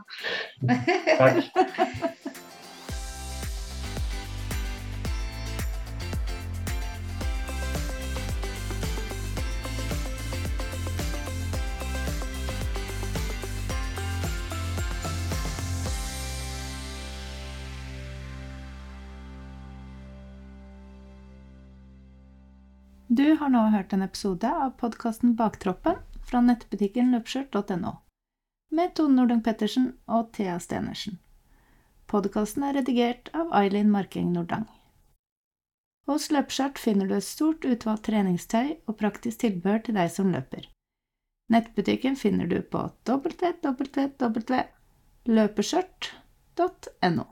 Takk. Du har nå hørt en episode av podkasten Baktroppen fra nettbutikken løpskjørt.no med Tone Nordung Pettersen og Thea Stenersen. Podkasten er redigert av Eileen Marking Nordang. Hos Løpskjørt finner du et stort utvalgt treningstøy og praktisk tilbehør til deg som løper. Nettbutikken finner du på www.løpeskjørt.no.